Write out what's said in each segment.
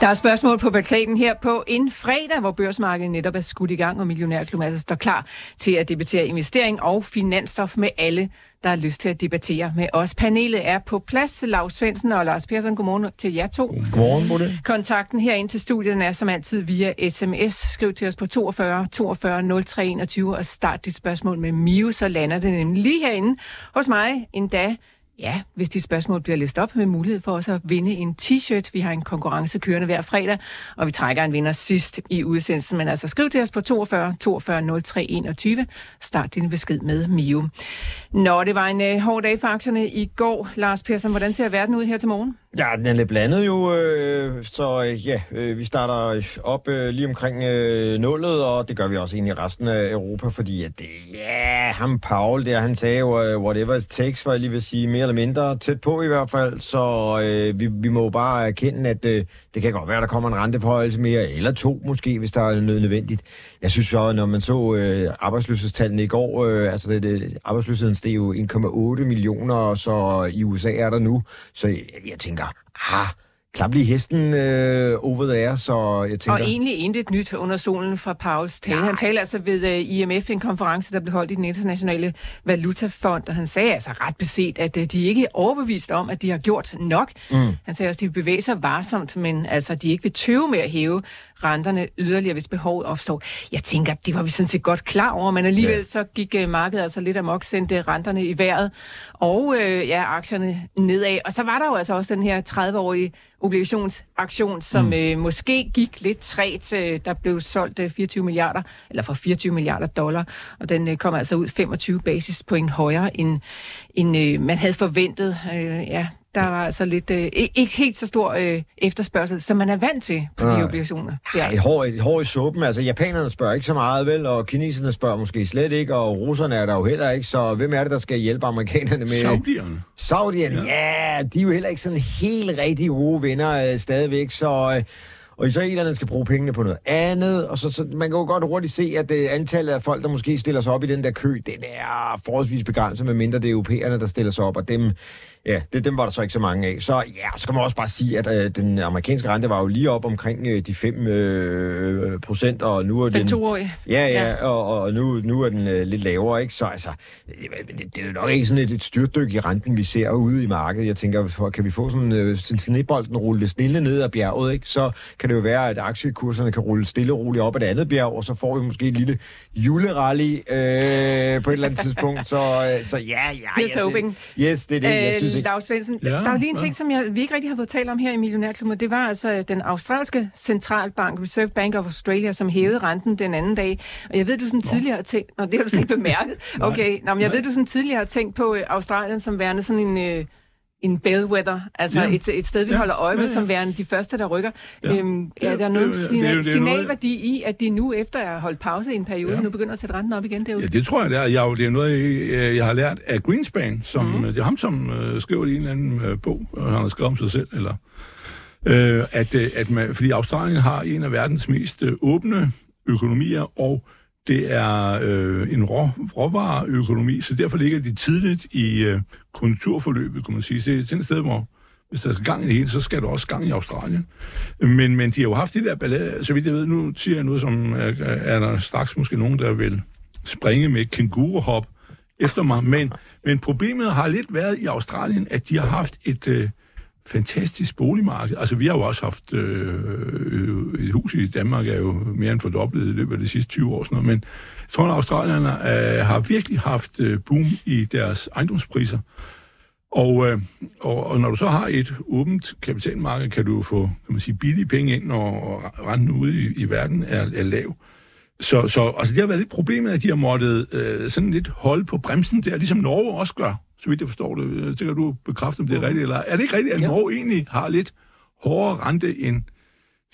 Der er spørgsmål på plakaten her på en fredag, hvor børsmarkedet netop er skudt i gang, og Millionærklubben altså står klar til at debattere investering og finansstof med alle, der har lyst til at debattere med os. Panelet er på plads. Lars Svendsen og Lars Persson, godmorgen til jer to. Godmorgen, Bodil. Kontakten her ind til studiet er som altid via sms. Skriv til os på 42 42 03 21 og start dit spørgsmål med Mio, så lander det nemlig lige herinde hos mig endda Ja, hvis dit spørgsmål bliver læst op med mulighed for også at vinde en t-shirt. Vi har en konkurrence kørende hver fredag, og vi trækker en vinder sidst i udsendelsen. Men altså skriv til os på 42 42 03 21. Start din besked med Mio. Nå, det var en uh, hård dag for aktierne i går. Lars Persson, hvordan ser verden ud her til morgen? Ja, den er lidt blandet jo, øh, så øh, ja, øh, vi starter op øh, lige omkring øh, nullet, og det gør vi også egentlig i resten af Europa, fordi at det, ja, ham Paul der, han sagde jo, øh, whatever it takes, var jeg lige vil sige, mere eller mindre tæt på i hvert fald, så øh, vi, vi må jo bare erkende, at øh, det kan godt være, at der kommer en renteforhøjelse mere, eller to måske, hvis der er noget nødvendigt. Jeg synes jo, når man så øh, arbejdsløshedstallene i går, øh, altså det, det, arbejdsløsheden steg jo 1,8 millioner, og så i USA er der nu, så jeg, jeg tænker, ah, klap lige hesten øh, over there, så jeg tænker... Og egentlig intet nyt under solen fra Pauls tale. Ja. Han talte altså ved øh, IMF, en konference, der blev holdt i den internationale valutafond, og han sagde altså ret beset, at uh, de ikke er overbevist om, at de har gjort nok. Mm. Han sagde også, at de bevæger sig varsomt, men altså, de ikke vil tøve med at hæve renterne yderligere, hvis behovet opstår. Jeg tænker, det var vi sådan set godt klar over, men alligevel ja. så gik uh, markedet altså lidt amok, sendte renterne i vejret, og uh, ja, aktierne nedad. Og så var der jo altså også den her 30-årige obligationsaktion, som mm. øh, måske gik lidt træt. Øh, der blev solgt øh, 24 milliarder, eller for 24 milliarder dollar, og den øh, kom altså ud 25 basispoint højere, end, end øh, man havde forventet. Øh, ja, der var altså lidt, øh, ikke helt så stor øh, efterspørgsel, som man er vant til på de obligationer. Der. Ja, et hår, et hår i suppen. Altså, japanerne spørger ikke så meget, vel, og kineserne spørger måske slet ikke, og russerne er der jo heller ikke, så hvem er det, der skal hjælpe amerikanerne med... Saudierne. Saudierne, ja. ja, de er jo heller ikke sådan helt rigtig gode venner øh, stadigvæk, så... Øh, og israelerne skal bruge pengene på noget andet, og så, så man kan jo godt hurtigt se, at det, antallet af folk, der måske stiller sig op i den der kø, den er forholdsvis begrænset, medmindre det er europæerne, der stiller sig op, og dem, Ja, det, dem var der så ikke så mange af. Så ja, så kan man også bare sige, at øh, den amerikanske rente var jo lige op omkring øh, de 5 øh, procent, og nu er den... to Ja, ja, ja. og, og nu, nu er den øh, lidt lavere, ikke? Så altså, det, det er jo nok ikke sådan et, et styrtdyk i renten, vi ser ude i markedet. Jeg tænker, for, kan vi få sådan øh, snedbolden rulle stille ned ad bjerget, ikke? Så kan det jo være, at aktiekurserne kan rulle stille og roligt op ad et andet bjerg, og så får vi måske et lille julerally øh, på et eller andet tidspunkt. Så, øh, så ja, ja. Here's ja, hoping. Yes, det er det, jeg synes ikke. Lars Svendsen, ja, der er lige en ja. ting, som jeg, vi ikke rigtig har fået talt om her i Millionærklubben. Det var altså den australske centralbank, Reserve Bank of Australia, som hævede renten den anden dag. Og jeg ved, du sådan tidligere har tænkt... Nå, det har du slet ikke bemærket. Okay, Nå, men jeg ved, du sådan tidligere har tænkt på øh, Australien som værende sådan en... Øh, en bellwether, altså ja. et, et sted, vi ja. holder øje med, ja, ja. som værende de første, der rykker. Ja. Øhm, er der noget det, det, det, signalværdi i, at de nu, efter at have holdt pause i en periode, ja. nu begynder at sætte renten op igen derude? Ja, det tror jeg, det er. Jeg, det er noget, jeg, jeg har lært af Greenspan, som, mm. det er ham, som uh, skriver i en eller anden uh, bog, og han har skrevet om sig selv, eller, uh, at, uh, at man, fordi Australien har en af verdens mest uh, åbne økonomier, og det er øh, en rå, råvareøkonomi, så derfor ligger de tidligt i øh, konjunkturforløbet, kan man sige. Det er et sted, hvor hvis der er gang i det hele, så skal der også gang i Australien. Men, men de har jo haft det der ballade, så vidt jeg ved, nu siger jeg noget, som er, er der straks måske nogen, der vil springe med kænguruhop efter mig. Men, men problemet har lidt været i Australien, at de har haft et, øh, fantastisk boligmarked. Altså, vi har jo også haft øh, et hus i Danmark, er jo mere end fordoblet i løbet af de sidste 20 år. Sådan noget. Men jeg tror, at australierne øh, har virkelig haft øh, boom i deres ejendomspriser. Og, øh, og, og når du så har et åbent kapitalmarked, kan du få kan man sige, billige penge ind, når renten ude i, i verden er, er lav. Så, så altså, det har været lidt problemet, at de har måttet øh, sådan lidt holde på bremsen der, ligesom Norge også gør så vidt jeg forstår det. Jeg tænker, du bekræfter, om det er rigtigt, eller er det ikke rigtigt, at Norge egentlig har lidt hårdere rente end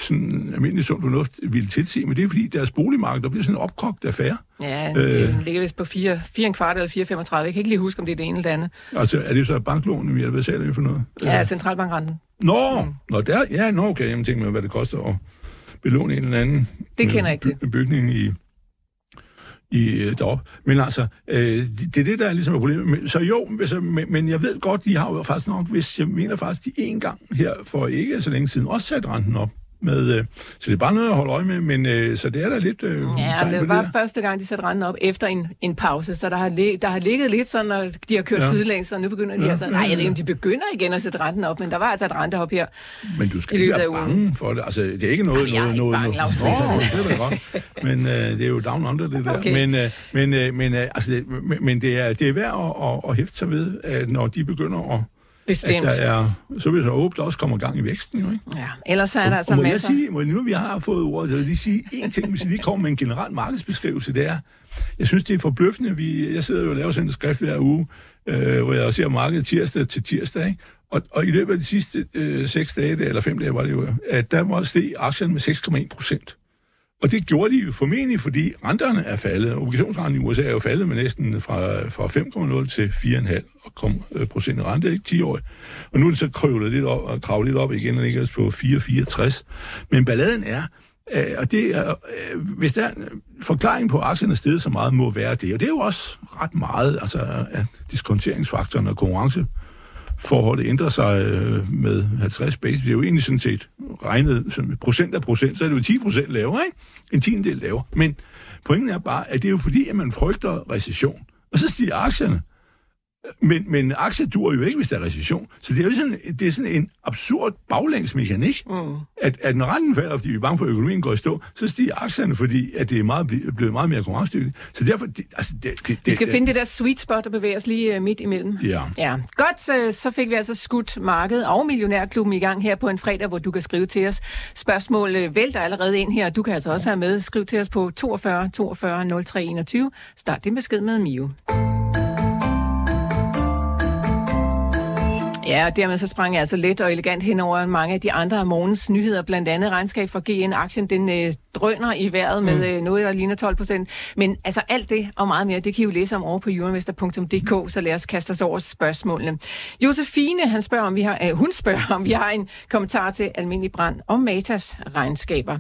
sådan almindelig sund fornuft ville tilse, men det er fordi deres boligmarked, der bliver sådan en opkogt affære. Ja, øh, den ligger vist på 4, 4 en kvart eller 4,35. Jeg kan ikke lige huske, om det er det ene eller det andet. Altså, er det så banklån, vi hvad sagde det for noget? Ja, centralbankrenten. Nå, mm. nå der, ja, nå, okay, jeg tænker mig, hvad det koster at belåne en eller anden Det kender jeg ikke by- bygning i, i øh, derop. Men altså, øh, det, det er det, der er ligesom er problemet. Så jo, altså, men, men jeg ved godt, de har jo faktisk nok, hvis jeg mener faktisk, de en gang her for ikke så længe siden også sat renten op. Med, øh, så det er bare noget at holde øje med, men øh, så det er da lidt øh, Ja, det var der. første gang, de satte renten op efter en, en pause, så der har, lig, der har ligget lidt sådan, og de har kørt Ja. sidelæns, og nu begynder de Ja, altså... Nej, jeg ved ikke, om de begynder igen at sætte renten op, men der var altså et rentehop her. Men du skal ikke være bange for det. Altså, det er ikke noget... Jamen, jeg er noget, ikke noget, bange, noget. Lars Nå, det er da godt. Men øh, det er jo down under, det der. Okay. Men, øh, men, øh, men, øh, altså, det, men, men det, er, det er værd at, at, at hæfte sig ved, at når de begynder at... At Bestemt. der er, så vil jeg så håbe, der også kommer gang i væksten, jo, ikke? Ja, ellers er der altså og må masser... jeg sige, må jeg, nu vi har fået ordet, så vil jeg lige sige en ting, hvis jeg lige kommer med en generel markedsbeskrivelse, det er, jeg synes, det er forbløffende. Vi, jeg sidder jo og laver sådan en skrift hver uge, øh, hvor jeg ser markedet tirsdag til tirsdag, ikke? Og, og i løbet af de sidste øh, seks dage, eller fem dage var det jo, at der var steg aktierne med 6,1 procent. Og det gjorde de formentlig, fordi renterne er faldet. Obligationsrenten i USA er jo faldet med næsten fra, fra 5,0 til 4,5 og kom, øh, procent rente, ikke 10 år. Og nu er det så krøvlet lidt op, og kravlet lidt op igen, og ligger altså på 4,64. Men balladen er, øh, og det er, øh, hvis der forklaringen en øh, forklaring på, at aktierne er steget så meget, må være det. Og det er jo også ret meget, altså at diskonteringsfaktoren og konkurrence forholdet ændrer sig øh, med 50 base. Det er jo egentlig sådan set regnet som procent af procent, så er det jo 10 procent lavere, ikke? En tiendel lavere. Men pointen er bare, at det er jo fordi, at man frygter recession. Og så stiger aktierne. Men, men aktier dur jo ikke, hvis der er recession. Så det er jo sådan, det er sådan en absurd baglængsmekanik, mm. at, at når renten falder, fordi vi er bange for, at økonomien går i stå, så stiger aktierne, fordi at det er meget, blevet meget mere konkurrencedygtigt. Så derfor, det, altså, det, det, Vi skal det, finde det der sweet spot og bevæge os lige øh, midt imellem. Ja. Ja, godt, så, fik vi altså skudt markedet og Millionærklubben i gang her på en fredag, hvor du kan skrive til os. Spørgsmål øh, vælter allerede ind her. Du kan altså også være med. Skriv til os på 42 42 03 21. Start din besked med Mio. Ja, og dermed så sprang jeg altså let og elegant hen over mange af de andre af morgens nyheder, blandt andet regnskab for GN-aktien, den øh, drøner i vejret med øh, noget, der ligner 12 procent. Men altså alt det og meget mere, det kan I jo læse om over på euroinvestor.dk, så lad os kaste os over spørgsmålene. Josefine, han spørger, om vi har, øh, hun spørger, om vi har en kommentar til Almindelig Brand om Matas regnskaber.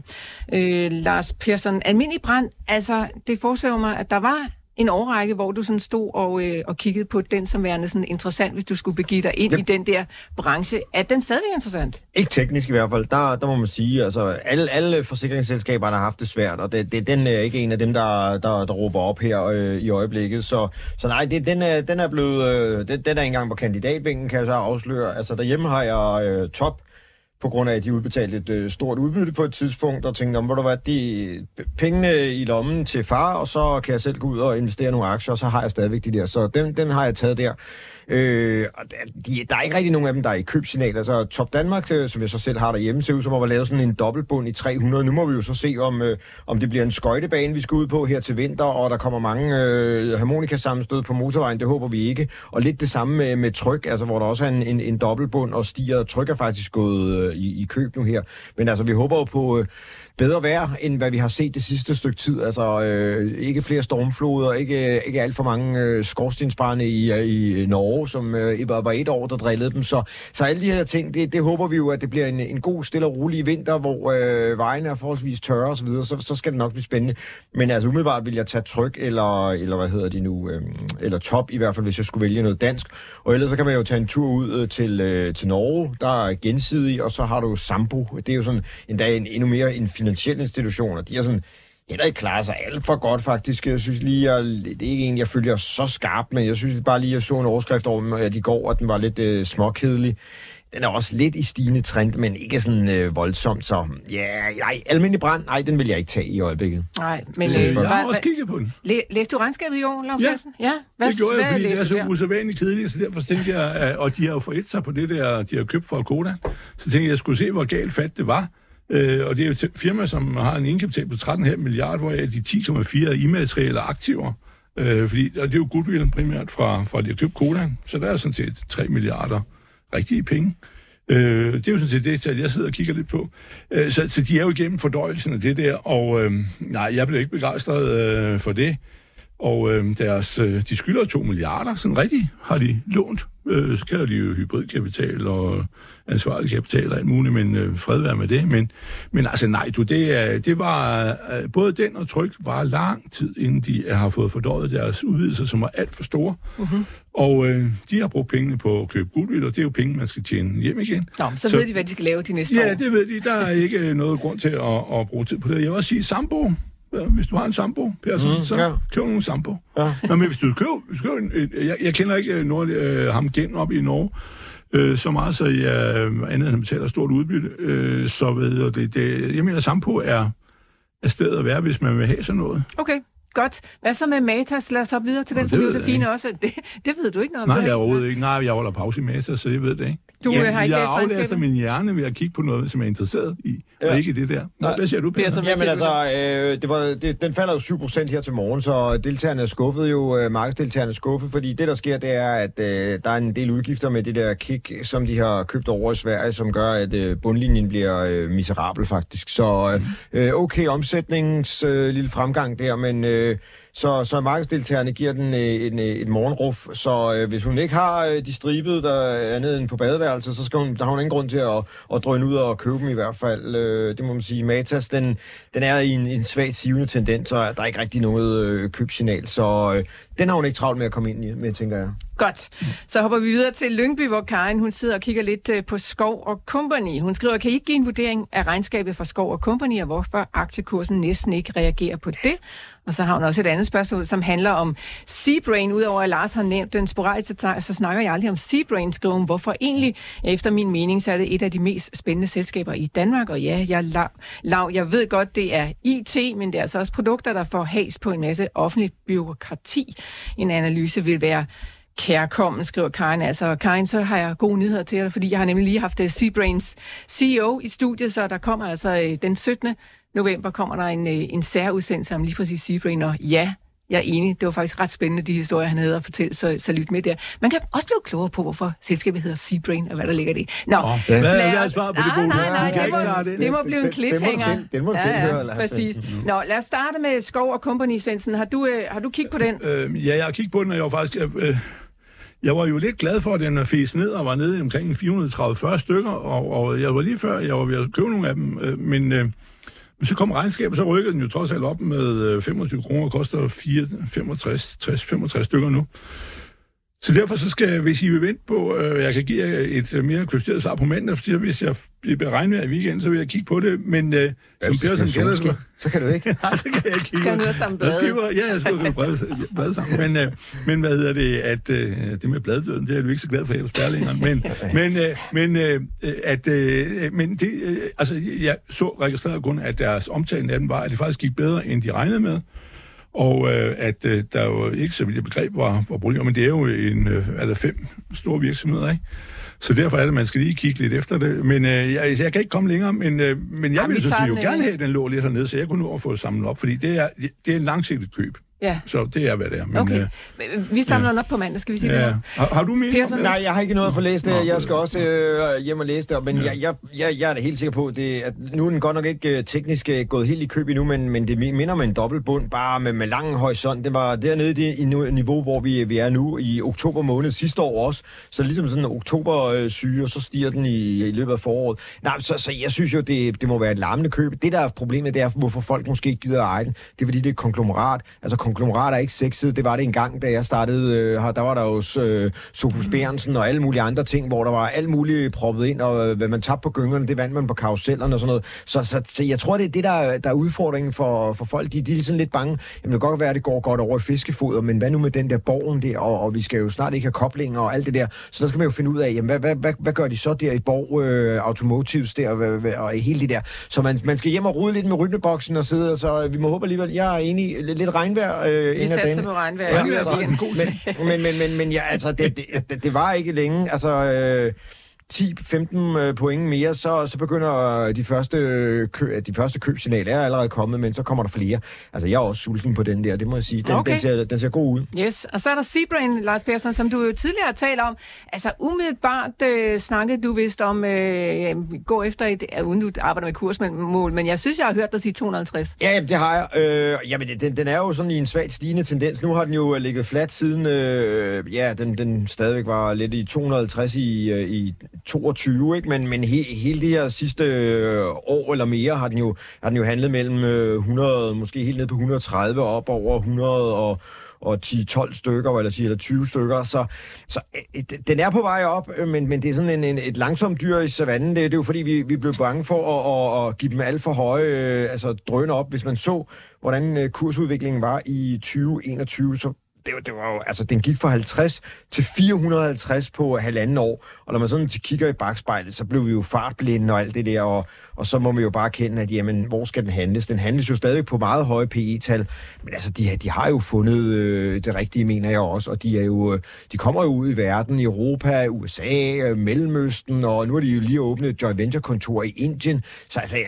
Øh, Lars Persson, Almindelig Brand, altså det forsvæver mig, at der var en årrække, hvor du sådan stod og, øh, og kiggede på den som værende sådan interessant, hvis du skulle begive dig ind Yep. i den der branche. Er den stadigvæk interessant? Ikke teknisk i hvert fald. Der, der må man sige, altså alle, alle forsikringsselskaber har haft det svært, og det, det, den er ikke en af dem, der, der, der råber op her øh, i øjeblikket. Så, så nej, det, den, er, den er blevet, øh, den, den er engang på kandidatbænken, kan jeg så afsløre. Altså derhjemme har jeg øh, top, på grund af, at de udbetalte et øh, stort udbytte på et tidspunkt, og tænkte, om, hvor du var de pengene i lommen til far, og så kan jeg selv gå ud og investere nogle aktier, og så har jeg stadigvæk de der. Så den, den har jeg taget der. Øh, og der, de, der er ikke rigtig nogen af dem, der er i købsignal. Altså Top Danmark, øh, som jeg så selv har derhjemme, ser ud som om at lave sådan en dobbeltbund i 300. Nu må vi jo så se, om, øh, om det bliver en skøjtebane, vi skal ud på her til vinter, og der kommer mange øh, harmonikasammenstød på motorvejen. Det håber vi ikke. Og lidt det samme med, med tryk, altså hvor der også er en, en, en dobbeltbund og stiger. Tryk er faktisk gået øh, i, i køb nu her. Men altså, vi håber jo på... Øh, bedre vejr, end hvad vi har set det sidste stykke tid. Altså øh, ikke flere stormfloder, ikke, ikke alt for mange øh, skorstensbrænde i, i Norge, som øh, var, var et år, der drillede dem. Så, så alle de her ting, det, det håber vi jo, at det bliver en, en god, stille og rolig vinter, hvor øh, vejene er forholdsvis tørre osv., så, så, så skal det nok blive spændende. Men altså umiddelbart vil jeg tage tryk, eller, eller hvad hedder de nu, øh, eller top i hvert fald, hvis jeg skulle vælge noget dansk. Og ellers så kan man jo tage en tur ud øh, til, øh, til Norge, der er gensidig, og så har du Sambo. Det er jo sådan endda en, endnu mere en finansiel institution, og de er sådan heller ikke klarer sig alt for godt, faktisk. Jeg synes lige, jeg, det er ikke en, jeg følger så skarpt, men jeg synes bare lige, jeg så en overskrift over dem, de går, og den var lidt øh, småkedelig. Den er også lidt i stigende trend, men ikke sådan øh, voldsomt, så ja, nej, almindelig brand, nej, den vil jeg ikke tage i øjeblikket. Nej, men øh, jeg har også kigget på den. læ- læste du regnskabet i år, Lars Ja. Ja, hvad, det gjorde jeg, fordi det er så usædvanligt kedeligt, så derfor tænkte jeg, og de har jo forædt sig på det der, de har købt fra Koda, så tænkte jeg, at jeg skulle se, hvor galt fat det var. Øh, og det er jo et firma, som har en indkapital på 13,5 milliarder, hvor de 10,4 er immaterielle aktiver. Øh, fordi, og det er jo goodwill primært fra, fra de har købt Koda, så der er sådan set 3 milliarder rigtige penge. Øh, det er jo sådan set det, tal, jeg sidder og kigger lidt på. Øh, så, så de er jo igennem fordøjelsen af det der, og øh, nej, jeg blev ikke begejstret øh, for det. Og øh, deres, øh, de skylder 2 milliarder, sådan rigtigt har de lånt. Øh, så kalder de jo hybridkapital og ansvarlig kapital og alt muligt, men øh, fred være med det. Men, men altså nej, du, det, er, det var øh, både den og tryk var lang tid, inden de har fået fordøjet deres udvidelser, som var alt for store. Uh-huh. Og øh, de har brugt pengene på at købe goodwill, og det er jo penge, man skal tjene hjem igen. Nå, så, så ved de, hvad de skal lave de næste ja, år. det ved de. Der er ikke noget grund til at, at bruge tid på det. Jeg vil også sige, sambo, Ja, hvis du har en sambo, Persson, mm, så ja. køb nogle sambo. Ja. Nå, men hvis du køber, hvis du køber en, en, jeg, jeg kender ikke Nord, øh, ham gen op i Norge, øh, så meget, så jeg øh, andet end han betaler stort udbytte, øh, så ved jeg, det, det, jeg mener, sampo er, er stedet at være, hvis man vil have sådan noget. Okay, godt. Hvad så med Matas? Lad os hoppe videre til Nå, den, som ved så jeg fine ikke. også. Det, det ved du ikke noget om. Nej, jeg er overhovedet ikke. Nej, jeg holder pause i Meta, så jeg ved det ikke. Du øh, har ikke jeg læst aflæser min hjerne ved at kigge på noget, som jeg er interesseret i, Ja. og ikke det der. Nå, Nej. hvad siger du, Peter? Hvad Jamen altså, øh, det var, det, den falder jo 7% her til morgen, så deltagerne er skuffet jo, øh, markedsdeltagerne er skuffet, fordi det, der sker, det er, at øh, der er en del udgifter med det der kick, som de har købt over i Sverige, som gør, at øh, bundlinjen bliver øh, miserabel faktisk. Så øh, okay omsætningens øh, lille fremgang der, men... Øh, så, så markedsdeltagerne giver den øh, en, øh, et morgenruf, så øh, hvis hun ikke har øh, de stribede, der er nede end på badeværelset, så skal hun, der har hun ingen grund til at, at drøne ud og købe dem i hvert fald. Øh, det må man sige. Matas, den, den er i en, en svagt sivende tendens, så der er ikke rigtig noget øh, købsignal, så øh, den har hun ikke travlt med at komme ind i, med, tænker jeg. Godt. Så hopper vi videre til Lyngby, hvor Karen hun sidder og kigger lidt øh, på Skov og Company. Hun skriver, kan I ikke give en vurdering af regnskabet for Skov og Company, og hvorfor aktiekursen næsten ikke reagerer på det? Og så har hun også et andet spørgsmål, som handler om Seabrain. Udover at Lars har nævnt den sporadiske tag, så snakker jeg aldrig om Seabrain, skriver hun. Hvorfor egentlig? Efter min mening, så er det et af de mest spændende selskaber i Danmark. Og ja, jeg, lav, lav, jeg ved godt, det er IT, men det er altså også produkter, der får has på en masse offentligt byråkrati. En analyse vil være kærkommen, skriver Karin. Altså, Karin, så har jeg gode nyheder til dig, fordi jeg har nemlig lige haft øh, Seabrains CEO i studiet, så der kommer altså øh, den 17. november kommer der en, øh, en særudsendelse om lige præcis Seabrain, og ja, jeg er enig. Det var faktisk ret spændende, de historier, han havde at fortælle, så, så lyt med der. Man kan også blive klogere på, hvorfor selskabet hedder Seabrain, og hvad der ligger i det. Nå, hvad- lad os- svaret på det, nej, Bo? nej, nej, kan det må, det. det må blive en Den- den- den må du cliffhanger. selv- den må du selv høre, Lars præcis. Svendsen. Nå, lad os starte med Skov og Company, Svendsen. Har du, øh, har du kigget på den? Øh, ja, jeg har kigget på den, og jeg var faktisk... Øh, jeg var jo lidt glad for, at den fæs ned og var nede omkring 430 stykker, og, og jeg var lige før, jeg var ved at købe nogle af dem, øh, men, øh, men så kom regnskabet, så rykkede den jo trods alt op med øh, 25 kroner, og koster 4, 65, 60, 65 stykker nu. Så derfor så skal, hvis I vil vente på, øh, jeg kan give jer et øh, mere kvalificeret svar på mandag, fordi hvis jeg bliver regnvejr i weekenden, så vil jeg kigge på det, men øh, som kalder solskin, det, Så kan du ikke. Nej, det kan jeg ikke. Skal samle blade? Skriver, ja, jeg skriver blade, blade sammen. Men, øh, men hvad hedder det, at øh, det med bladdøden, det er jo ikke så glad for her på Sperlingeren. Men, men, øh, men, øh, at, øh, men det, øh, altså, jeg så registreret kun, at deres omtale af den var, at det faktisk gik bedre, end de regnede med. Og øh, at øh, der jo ikke, så vidt begreb, var, var problemer, men det er jo en, øh, er der fem store virksomheder, ikke? Så derfor er det, man skal lige kigge lidt efter det. Men øh, jeg, jeg kan ikke komme længere, men, øh, men jeg vi ville så tager sige, jo gerne have, at den lå lidt hernede, så jeg kunne nå at få det samlet op, fordi det er, det er en langsigtet køb. Ja, Så det er, hvad det er. Men, okay. øh, Vi samler den op på mandag, skal vi sige det ja. nu? har, har du mere? Persson? Nej, jeg har ikke noget at få læst det. Nå, Jeg skal også øh, hjem og læse det, men jeg, jeg, jeg, jeg er da helt sikker på, det, at nu er den godt nok ikke øh, teknisk øh, gået helt i køb endnu, men, men det minder om en dobbeltbund, bare med, med lang horisont. Det var dernede i det i niveau, hvor vi, vi er nu i oktober måned sidste år også. Så ligesom sådan en oktober-syge, og så stiger den i, i løbet af foråret. Nej, så, så jeg synes jo, det, det må være et larmende køb. Det, der er problemet, det er, hvorfor folk måske ikke gider at eje den. Det er, fordi det er et konglomerat. Altså, konglomerat er ikke sexet. Det var det engang, da jeg startede øh, her. Der var der jo øh, Sofus Berensen og alle mulige andre ting, hvor der var alt muligt proppet ind, og øh, hvad man tabte på gyngerne, det vandt man på karusellerne og sådan noget. Så, så, så jeg tror, det er det, der, der er udfordringen for, for folk. De, de er sådan lidt bange. Jamen, det kan godt være, at det går godt over i fiskefoder, men hvad nu med den der borgen der, og, og vi skal jo snart ikke have koblinger og alt det der. Så der skal man jo finde ud af, jamen, hvad, hvad, hvad, hvad gør de så der i Borg øh, Automotives der, og, hvad- hvad- og hele det der. Så man, man skal hjem og rode lidt med rytmeboksen og sidde, og så vi må håbe alligevel, jeg er enig, lidt, lidt øh, Vi inden af satser dagen. på regnvejr. Ja, Ja, men, men, men, men, men ja, altså, det, det, det, det var ikke længe. Altså, øh, 10-15 øh, point mere, så, så begynder de første, kø, de første købsignaler er allerede kommet, men så kommer der flere. Altså, jeg er også sulten på den der, det må jeg sige. Den, Okay. den, ser, den ser god ud. Yes, og så er der Seabrain, Lars Persson, som du jo tidligere har talt om. Altså umiddelbart øh, snakkede du vist om øh, gå efter et, ja, uden du arbejder med kursmål, men jeg synes, jeg har hørt dig sige 250. Ja, jamen, det har jeg. Øh, jamen, den, den er jo sådan i en svagt stigende tendens. Nu har den jo ligget flat siden, øh, ja, den, den stadigvæk var lidt i 250 i, øh, i 22, ikke? Men, men he, hele det her sidste øh, år eller mere har den jo, har den jo handlet mellem øh, 100, måske helt ned på 130 op over 100 og og 10-12 stykker, eller 10 eller 20 stykker, så, så øh, den er på vej op, øh, men, men det er sådan en, en, et langsomt dyr i savannen. Det, det er jo fordi, vi, vi blev bange for at, at, at give dem alt for høje øh, altså drøne op. Hvis man så, hvordan øh, kursudviklingen var i 2021, så det, var- det var jo, altså, den gik fra 50 til 450 på halvanden år, og når man sådan til kigger i bagspejlet, så blev vi jo fartblinde og alt det der, og, og så må vi jo bare kende, at jamen, hvor skal den handles? Den handles jo stadig på meget høje PE-tal, men altså, de, de har jo fundet øh, det rigtige, mener jeg også, og de, er jo, øh, de kommer jo ud i verden, i Europa, USA, øh, Mellemøsten, og nu har de jo lige åbnet et joint venture-kontor i Indien, så altså, ja,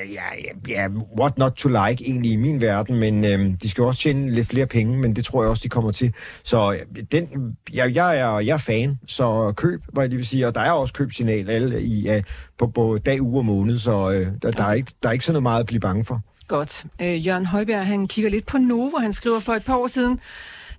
ja, ja, what not to like egentlig i min verden, men øh, de skal jo også tjene lidt flere penge, men det tror jeg også, de kommer til. Så øh, den, jeg, jeg, er, jeg er fan, så køb, hvad jeg lige vil sige, og der er også købsignal alle i, uh, på, på dag, uge og måned, så øh, der, der, er ikke, der er ikke sådan noget meget at blive bange for. Godt. Øh, Jørgen Højbjerg, han kigger lidt på Novo. Han skriver for et par år siden,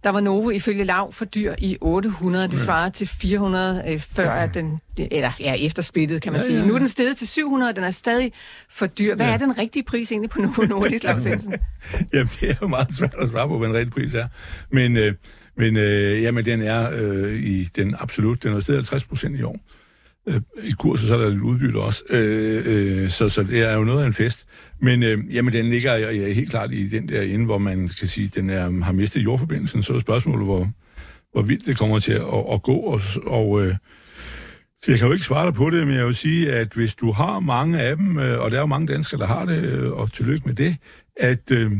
der var Novo ifølge lav for dyr i 800. Det svarer til 400 øh, før at den, eller ja, efter splittet, kan man Ja, sige. ja, ja. Nu er den steget til 700, den er stadig for dyr. Hvad Ja. er den rigtige pris egentlig på Novo Nordisk, Lars Svendsen? Jamen, det er jo meget svært at svare på, hvad en reel pris er. Men, øh, men øh, jamen, den er øh, i den absolut, den er stedet 50 procent i år. Øh, Øh, I kurset så er der lidt udbytte også, øh, øh, så, så det er jo noget af en fest. Men øh, jamen, den ligger ja, helt klart i den der inde, hvor man kan sige, den er, har mistet jordforbindelsen, så er spørgsmålet, hvor, hvor vildt det kommer til at, at, at gå. Og, og øh, så jeg kan jo ikke svare dig på det, men jeg vil sige, at hvis du har mange af dem, øh, og der er jo mange danskere, der har det, øh, og tillykke med det, at øh,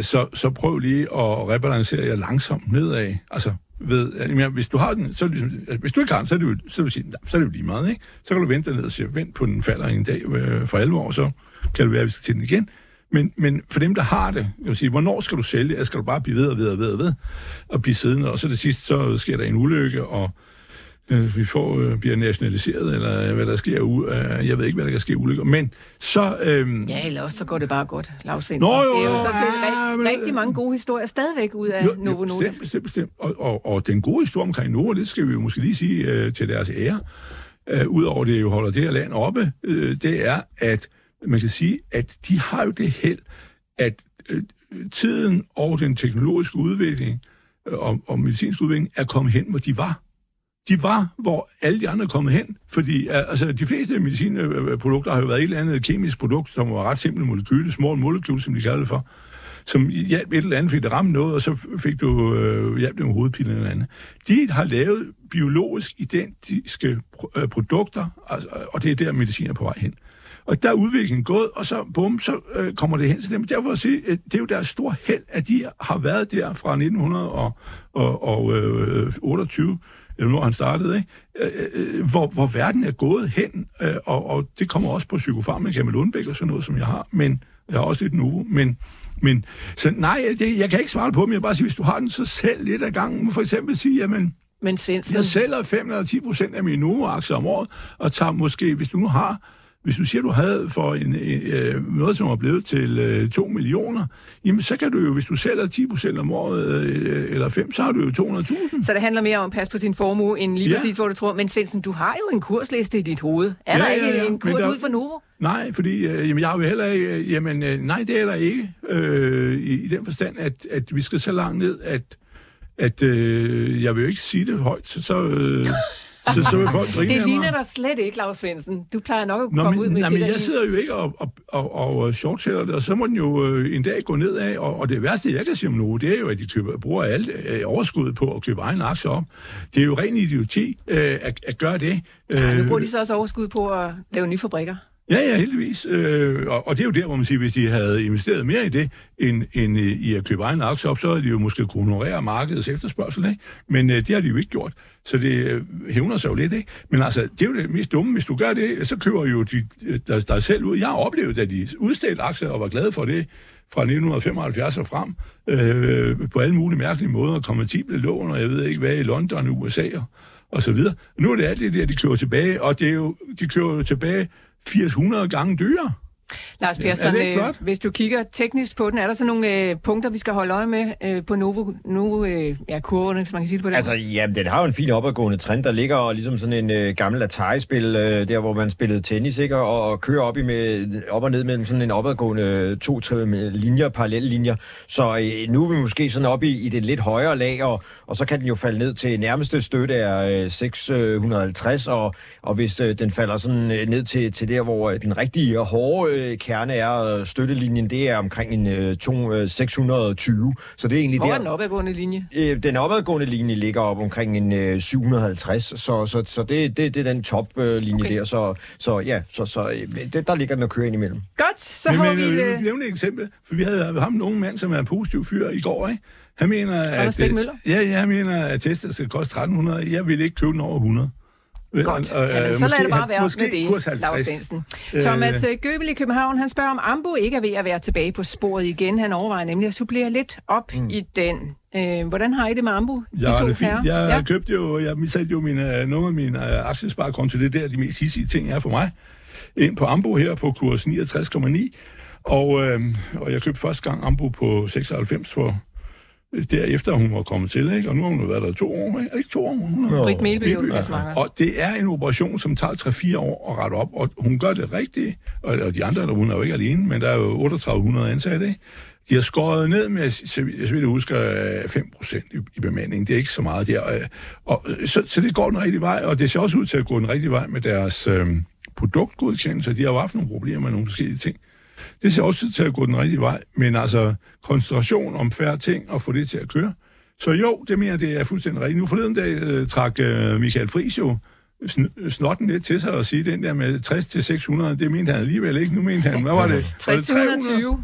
så, så prøv lige at rebalancere jer langsomt nedad. Altså, ved, at, jamen, hvis du har den, så ligesom- altså, hvis du ikke har den, så er det jo, så vil sige, så er det jo lige meget, ikke? Så kan du vente ned og sige, vent på den falder en dag øh, for alvor, så kan det være, at vi skal til den igen. Men, men for dem, der har det, jeg vil sige, hvornår skal du sælge? Eller skal du bare blive ved og ved og ved og ved og blive siddende? Og så til sidst, så sker der en ulykke, og øh, vi får, øh, bliver nationaliseret, eller hvad der sker. Øh, jeg ved ikke, hvad der kan ske ulykker. Men så... Øh, Ja, eller også så går det bare godt, Lars. Nå, jo, det er jo så ja, ja, men- rigtig mange gode historier stadigvæk ud af Jo, Novo Nordisk. bestemt, bestemt, bestemt. Og, og, og den gode historie omkring Novo, det skal vi jo måske lige sige øh, til deres ære, øh, udover det jo holder det her land oppe, øh, det er, at man kan sige, at de har jo det held, at øh, tiden og den teknologiske udvikling øh, og, og medicinsk udvikling er kommet hen, hvor de var. De var, hvor alle de andre er kommet hen. Fordi altså, de fleste medicinprodukter har jo været et eller andet kemisk produkt, som var ret simple molekyle, små molekyler, som de kalder det for som hjalp et eller andet, fik det ramt noget, og så fik du øh, hjælp med hovedpine eller andet. De har lavet biologisk identiske pro- øh, produkter, altså, og det er der, medicin er på vej hen. Og der er udviklingen gået, og så, bum, så øh, kommer det hen til dem. Derfor at sige, at det er jo deres store held, at de har været der fra 1928, eller når han startede, ikke? Øh, øh, hvor, hvor verden er gået hen, øh, og, og det kommer også på psykofarmaka med Lundbæk og sådan noget, som jeg har, men jeg har også lidt nu, men men, så nej, det, jeg kan ikke svare på, men jeg bare sige, hvis du har den, så sælg lidt af gangen. For eksempel sige, jamen, Men Svendsen, jeg sælger 5 eller 10 procent af mine Novo-aktier om året, og tager måske, hvis du nu har, hvis du siger, du havde for en, øh, noget, som er blevet til øh, 2 millioner, jamen så kan du jo, hvis du sælger 10 procent om året, øh, eller 5, så har du jo 200.000. så det handler mere om at passe på sin formue, end lige Ja. præcis, hvor du tror. Men Svendsen, du har jo en kursliste i dit hoved. Er Ja, der ikke ja, en kurs der- ud for Novo? Nej, fordi øh, jamen, jeg har jo heller ikke... Øh, jamen, øh, nej, det er der ikke. Øh, i, I den forstand, at, at vi skal så langt ned, at, at øh, jeg vil jo ikke sige det højt, så, så, øh, så, så vil folk grine Det ligner dig slet ikke, Lars Svendsen. Du plejer nok at Nå, komme men, ud med nej, det men der jeg sidder jo ikke og, og, og, og shortsætter det, og så må den jo øh, en dag gå nedad, og, og det værste, jeg kan sige om nu, det er jo, at de køber, bruger alt øh, overskuddet på at købe egne aktier op. Det er jo ren idioti øh, at, at gøre det. Ja, nu Øh, bruger de så også overskud på at lave nye fabrikker. Ja, ja, heldigvis. Øh, og, og det er jo der, hvor man siger, hvis de havde investeret mere i det, end, end øh, i, at købe egen aktie op, så havde de jo måske kunne honorere markedets efterspørgsel, ikke? Men øh, det har de jo ikke gjort. Så det øh, hævner sig jo lidt, ikke? Men altså, det er jo det mest dumme. Hvis du gør det, så køber jo de, øh, der, der selv ud. Jeg har oplevet, at de udstedte aktier og var glade for det fra 1975 og frem, øh, på alle mulige mærkelige måder, konvertible lån, og jeg ved ikke hvad, i London, USA og, og så videre. Nu er det alt det der, de kører tilbage, og det er jo, de kører jo tilbage 800 gange dyrere. Lars Persson, ja, øh, hvis du kigger teknisk på den, er der så nogle øh, punkter, vi skal holde øje med øh, på Novo, Novo øh, ja, kurvene, hvis man kan sige det på den Altså, ja, den har jo en fin opadgående trend, der ligger ligesom sådan en øh, gammel Atari-spil, øh, der hvor man spillede tennis, ikke? Og, og kører op, i med, op og ned mellem sådan en opadgående to tre linjer, parallelle linjer. Så øh, nu er vi måske sådan op i, i det lidt højere lag, og, og så kan den jo falde ned til nærmeste støtte er øh, 650, og, og hvis øh, den falder sådan øh, ned til, til der, hvor øh, den rigtige hårde øh, kerne er, øh, støttelinjen, det er omkring en øh, to, øh, 620. Så det er egentlig Hvor der... er den opadgående linje? Øh, den opadgående linje ligger op omkring en øh, 750, så, så, så det, det, det er den toplinje øh, linje Okay. der, så, så ja, så, så øh, det, der ligger den og kører ind imellem. Godt, så Men, har men vi... jeg Øh, nævne et eksempel, for vi havde ham en ung mand, som er en positiv fyr i går, ikke? Han mener, Anders at... Bæk Møller? Ja, ja, han mener, at Tesla skal koste 1300. Jeg vil ikke købe den over 100. Godt, Og, øh, Jamen, så lad det bare være måske med det, 50. Lars Svendsen. Thomas øh, Gøbel i København, han spørger, om Ambo ikke er ved at være tilbage på sporet igen. Han overvejer nemlig at supplere lidt op mm. i den. Øh, hvordan har I det med Ambo? Ja, de to det er fint. Jeg ja. købte jo, jeg satte jo mine, nogle af mine øh, aktiesparekonto, det er der de mest hissige ting er for mig, ind på Ambo her på kurs 69,9. Og, øh, og jeg købte første gang Ambo på 96 for derefter hun var kommet til, ikke? og nu har hun været der to år, ikke? Ikke to år? Hun har... Britt Melby. Og det er en operation, som tager 3-4 år at rette op, og hun gør det rigtigt, og, og de andre, der hun er jo ikke alene, men der er jo 3800 ansatte, ikke? De har skåret ned med, så vidt jeg husker, 5 procent i, i bemanding. Det er ikke så meget der. Og, øh, så, så det går den rigtige vej, og det ser også ud til at gå den rigtige vej med deres øh, produktgodkendelse. De har jo haft nogle problemer med nogle forskellige ting. Det ser også ud til at gå den rigtige vej, men altså koncentration om færre ting og få det til at køre. Så jo, det mener det er fuldstændig rigtigt. Nu forleden dag øh, trak øh, Michael Friis jo sn- snotten lidt til sig og sige, den der med 60 til 600, det mente han alligevel ikke. Nu mente han, hvad var det? 60 til 120.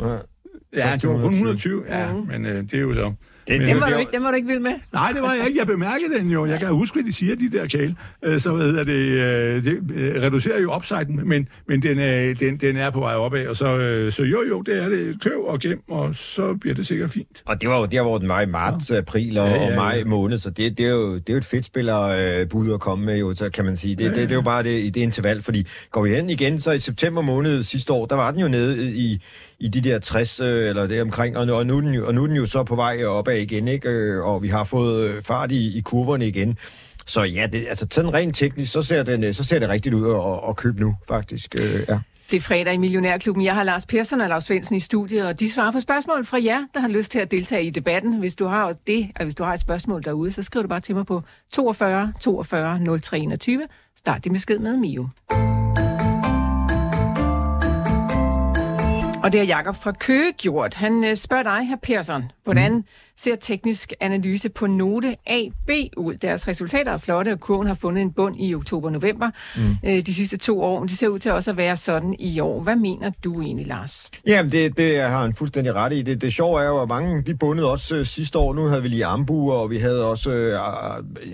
Ja, det var kun 120. Ja, Mhm. men øh, det er jo så... Det, Men- Den var, du ikke, den var du ikke vild med? Nej, det var jeg ikke. Jeg bemærkede den jo. Jeg kan huske, hvad de siger, de der kæle. Øh, Så hvad hedder det, øh, det øh, reducerer jo upsiden, men, men den, er, den, den er på vej opad. Og så, så jo, jo, det er det. Køb og gem, og så bliver det sikkert fint. Og det var jo der, hvor den var i marts, ja. april og, Ja, ja, ja, og maj måned, så det, det, er jo, det er jo et fedt spillerbud at komme med, jo, så kan man sige. Det, ja, ja. Det, det er jo bare det, i det interval, fordi går vi hen igen, så i september måned sidste år, der var den jo nede i, i de der 60 øh, eller det omkring, og, nu- og, nu er den jo, og nu er den jo så på vej opad igen, ikke? Øh, og vi har fået øh, fart i, i kurverne igen. Så ja, det, altså sådan rent teknisk, så ser, den, så ser det rigtigt ud at, at købe nu, faktisk. Ja. Det er fredag i Millionærklubben. Jeg har Lars Persson og Lars Svendsen i studiet, og de svarer på spørgsmål fra jer, der har lyst til at deltage i debatten. Hvis du har det, og hvis du har et spørgsmål derude, så skriv du bare til mig på 42 42 0321. Start din besked med Mio. Og det er Jakob fra Køge gjort. Han øh, spørger dig, her Persson, hvordan mm ser teknisk analyse på note AB ud? Deres resultater er flotte, og kurven har fundet en bund i oktober-november mm. øh, de sidste to år. Men de ser ud til også at være sådan i år. Hvad mener du egentlig, Lars? Jamen, det, det har han fuldstændig ret i. Det, det sjove er jo, at mange de bundede også øh, sidste år. Nu havde vi lige Ambu, og vi havde også øh,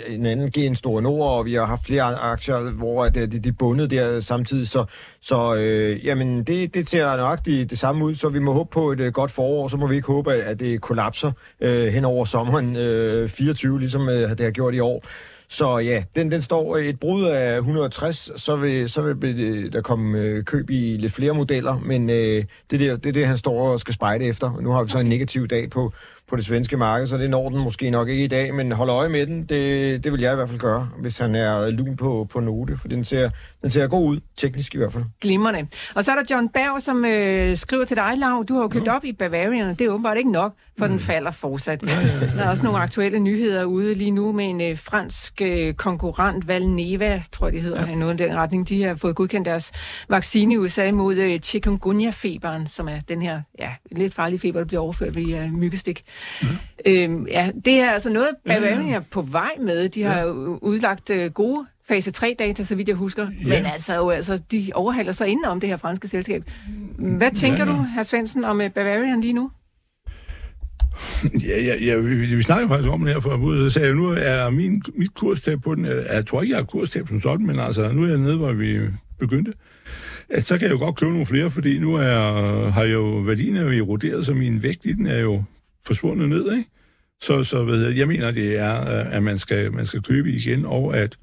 en anden Gen Store Nord, og vi har haft flere aktier, hvor at, øh, de, de bundede der samtidig. Så, så øh, jamen, det, det ser nøjagtigt det samme ud, så vi må håbe på et øh, godt forår. Så må vi ikke håbe, at, at det kollapser øh, Øh, hen over sommeren øh, 24, ligesom øh, det har gjort i år. Så ja, den, den står øh, et brud af 160, så vil, så vil øh, der komme øh, køb i lidt flere modeller, men øh, det, der, det er det, han står og skal spejde efter. Nu har vi så en negativ dag på, på det svenske marked, så det når den måske nok ikke i dag, men hold øje med den, det, det vil jeg i hvert fald gøre, hvis han er lun på, på note, for den ser, den ser god ud, teknisk i hvert fald. Glimrende. Og så er der John Berg, som øh, skriver til dig, Lav, du har jo købt mm. op i Bavarian, og det er åbenbart ikke nok, for mm. den falder fortsat. Ja, ja, ja. Der er også nogle aktuelle nyheder ude lige nu med en øh, fransk øh, konkurrent, Valneva, tror jeg det hedder, ja. noget i den retning. De har fået godkendt deres vaccine i USA mod øh, chikungunya-feberen, som er den her ja, lidt farlige feber, der bliver overført ved øh, myggestik. Mm. Øhm, ja, det er altså noget, Bavarian er på vej med. De har jo udlagt øh, gode fase 3-data, så vidt jeg husker. Ja. Men altså, jo, altså, de overhaler sig inden om det her franske selskab. Hvad tænker ja, ja. du, herr Svendsen, om øh, Bavarian lige nu? Ja, ja, ja vi, vi snakker faktisk om det her for at så sagde jeg, nu er min, mit kurstab på den, jeg tror ikke, jeg har kurstab som sådan, men altså, nu er jeg nede, hvor vi begyndte, at så kan jeg jo godt købe nogle flere, fordi nu er, har jeg jo, værdien er jo eroderet, så min vægt i den er jo forsvundet ned, ikke? Så, så ved jeg, jeg mener, det er, at man skal, man skal købe igen, og at,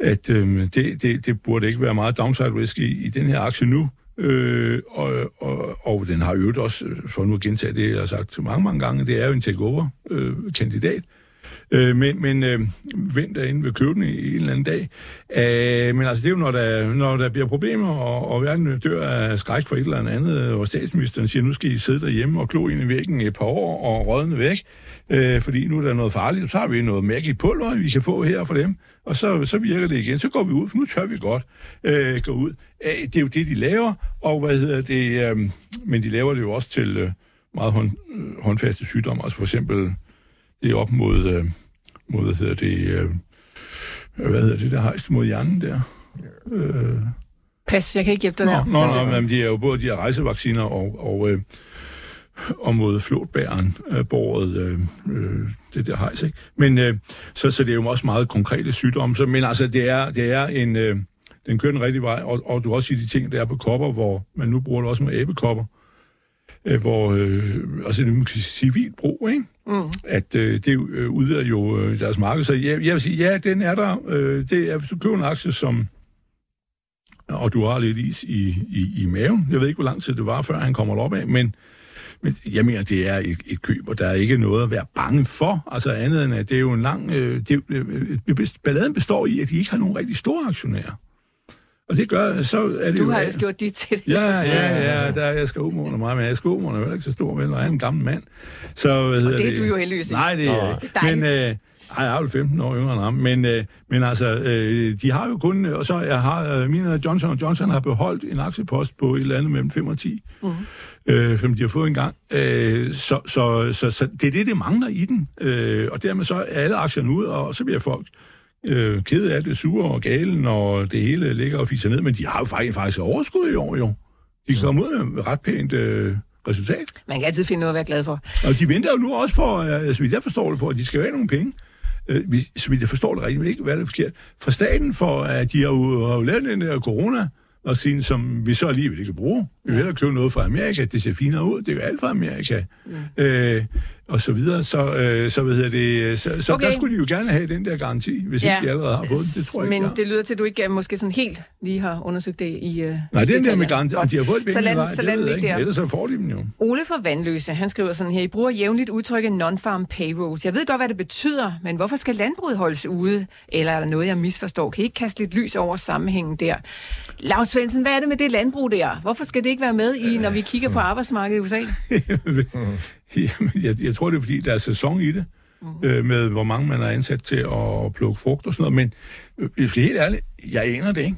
at øh, det, det, det burde ikke være meget downside risk i, i den her aktie nu. Øh, og, og, og den har øvet også, øh, for nu at gentage det, jeg har sagt mange, mange gange, det er jo en takeover-kandidat. Øh, øh, men men øh, vent derinde ved køben i, en eller anden dag. Øh, men altså, det er jo, når der, når der bliver problemer, og, og verden dør af skræk for et eller andet, og statsministeren siger, nu skal I sidde derhjemme og klo ind i væggen et par år og rådne væk, øh, fordi nu er der noget farligt, så har vi noget mærkeligt pulver, vi kan få her for dem, og så, så virker det igen. Så går vi ud, for nu tør vi godt øh, gå ud. Æh, det er jo det, de laver, og hvad hedder det, øh, men de laver det jo også til øh, meget hånd, øh, håndfaste sygdomme, altså for eksempel det er op mod, øh, mod hvad hedder det, øh, hvad hedder det, der hejst mod hjernen der. Øh, Pas, jeg kan ikke hjælpe dig der. Nå, nå, men de er jo både de her rejsevacciner og, og, øh, og mod flåtbæren øh, båret øh, øh, det der hejs, ikke? Men øh, så, så det er jo også meget konkrete sygdomme. Så, men altså, det er, det er en... Øh, den kører den rigtige vej, og, og du også sige de ting, der er på kopper, hvor man nu bruger det også med æbekopper, øh, hvor, øh, altså det er civil brug, ikke? Mm. At øh, det øh, udvider jo øh, deres marked. Så jeg, jeg vil sige, ja, den er der. Øh, det er, hvis du køber en aktie, som og du har lidt is i, i, i maven. Jeg ved ikke, hvor lang tid det var, før han kommer op af, men, men jeg mener, det er et, et køb, og der er ikke noget at være bange for. Altså andet end, at det er jo en lang... Øh, det, øh, balladen består i, at de ikke har nogen rigtig store aktionærer. Og det gør, så er det du jo... Har jo gjort dit til det. Ja, ja, ja, der, jeg skal umorne mig, men jeg umorne er ikke så stor, vel, og jeg er en gammel mand. Så, og det er det? du jo heldigvis ikke. Nej, det er ikke. Men, øh, ej, jeg er jo 15 år yngre end ham, men, øh, men altså, øh, de har jo kun, og så jeg har, øh, mine Johnson Johnson har beholdt en aktiepost på et eller andet mellem 5 og 10, uh-huh. Øh, som de har fået en gang. Øh, så, så, så, så, det er det, det mangler i den, øh, og dermed så er alle aktierne ud, og så bliver folk øh, ked af det, sure og gale, når det hele ligger og fiser ned, men de har jo faktisk, faktisk overskud i år, jo. De kan komme ud med ret pænt øh, resultat. Man kan altid finde noget at være glad for. Og de venter jo nu også for, øh, så vidt jeg forstår det på, at de skal have nogle penge. Øh, så vidt jeg forstår det rigtigt, men ikke hvad det er forkert. Fra staten for, at de har jo, har jo lavet den der corona vaccine, som vi så alligevel ikke kan bruge. Vi vil ja. købe noget fra Amerika, det ser finere ud, det er jo alt fra Amerika. Ja. Øh, og så videre. Så, øh, så, ved det, så, så okay. der skulle de jo gerne have den der garanti, hvis ja. ikke de allerede har fået den. Det tror jeg Men ikke, det lyder til, at du ikke øh, måske sådan helt lige har undersøgt det i uh, Nej, det er der med garanti. De har fået så lad, så lad den ikke der. Ellers så får de dem jo. Ole for Vandløse, han skriver sådan her, I bruger jævnligt udtrykket non-farm payrolls. Jeg ved godt, hvad det betyder, men hvorfor skal landbruget holdes ude? Eller er der noget, jeg misforstår? Kan I ikke kaste lidt lys over sammenhængen der? Lars Svendsen, hvad er det med det landbrug der? Hvorfor skal det ikke være med i, når vi kigger på arbejdsmarkedet i USA? Jamen, jeg, jeg tror, det er, fordi der er sæson i det, mm-hmm. øh, med hvor mange man er ansat til at plukke frugt og sådan noget. Men øh, helt ærligt, jeg aner det ikke.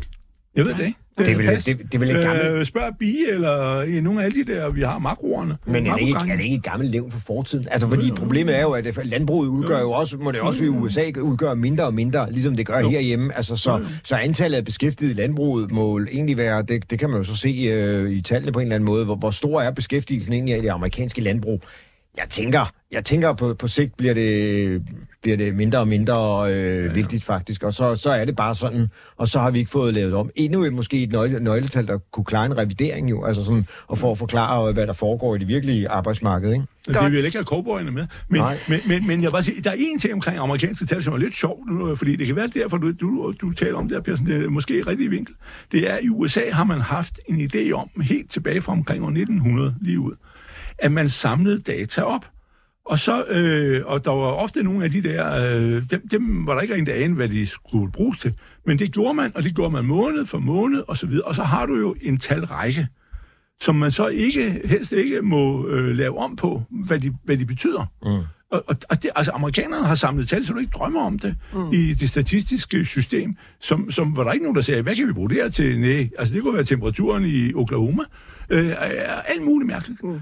Jeg ved det ikke. Det, det, er vel, det, det er vel en gammel... Øh, spørg Bie, eller i nogle af de der, vi har makroerne. Men er det, ikke, er det ikke et gammelt levn for fortiden? Altså, fordi problemet er jo, at landbruget udgør jo også, må det også i USA udgøre mindre og mindre, ligesom det gør jo. herhjemme. Altså, så, så antallet af beskæftigede i landbruget må egentlig være, det, det kan man jo så se øh, i tallene på en eller anden måde, hvor, hvor stor er beskæftigelsen egentlig af det amerikanske landbrug. Jeg tænker, jeg tænker på, på sigt bliver det, bliver det mindre og mindre øh, ja, ja. vigtigt faktisk, og så, så er det bare sådan, og så har vi ikke fået lavet om. Endnu et, måske et nøgle, nøgletal, der kunne klare en revidering jo, altså sådan, og for at forklare, hvad der foregår i det virkelige arbejdsmarked, ikke? Det vil ikke have cowboyerne med. Men, men, men, men jeg vil sige, der er en ting omkring amerikanske tal, som er lidt sjovt, nu, fordi det kan være derfor, du, du, du taler om det her, Persen, det er måske rigtig vinkel. Det er, at i USA har man haft en idé om, helt tilbage fra omkring år 1900 lige ud, at man samlede data op. Og, så, øh, og der var ofte nogle af de der, øh, dem, dem var der ikke der anede, hvad de skulle bruges til. Men det gjorde man, og det gjorde man måned for måned, og så videre. Og så har du jo en talrække, som man så ikke, helst ikke må øh, lave om på, hvad de, hvad de betyder. Mm. Og, og, og det, altså, amerikanerne har samlet tal, så du ikke drømmer om det mm. i det statistiske system, som, som var der ikke nogen, der sagde, hvad kan vi bruge det her til? Nej, altså det kunne være temperaturen i Oklahoma. Øh, alt muligt mærkeligt. Mm.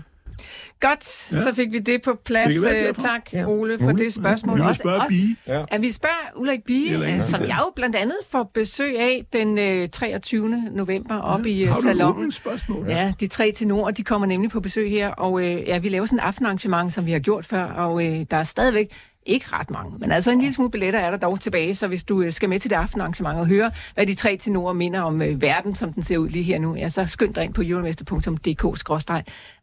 Godt, ja. så fik vi det på Det plads. være Øh, derfor. tak, Ja. Ole, for det spørgsmål. Vi må Også- Bie. Ja. At vi spørger Ulrik Bie, øh, som jeg jo blandt andet får besøg af den øh, 23. november op i øh, Har salongen. åbningsspørgsmål? Ja, de tre tenorer, de kommer nemlig på besøg her, og øh, ja, vi laver sådan et aftenarrangement, som vi har gjort før, og øh, der er stadigvæk ikke ret mange, men altså en lille smule billetter er der dog tilbage, så hvis du øh, skal med til det aftenarrangement og høre, hvad de tre tenorer minder om øh, verden, som den ser ud lige her nu, ja, så skynd dig ind på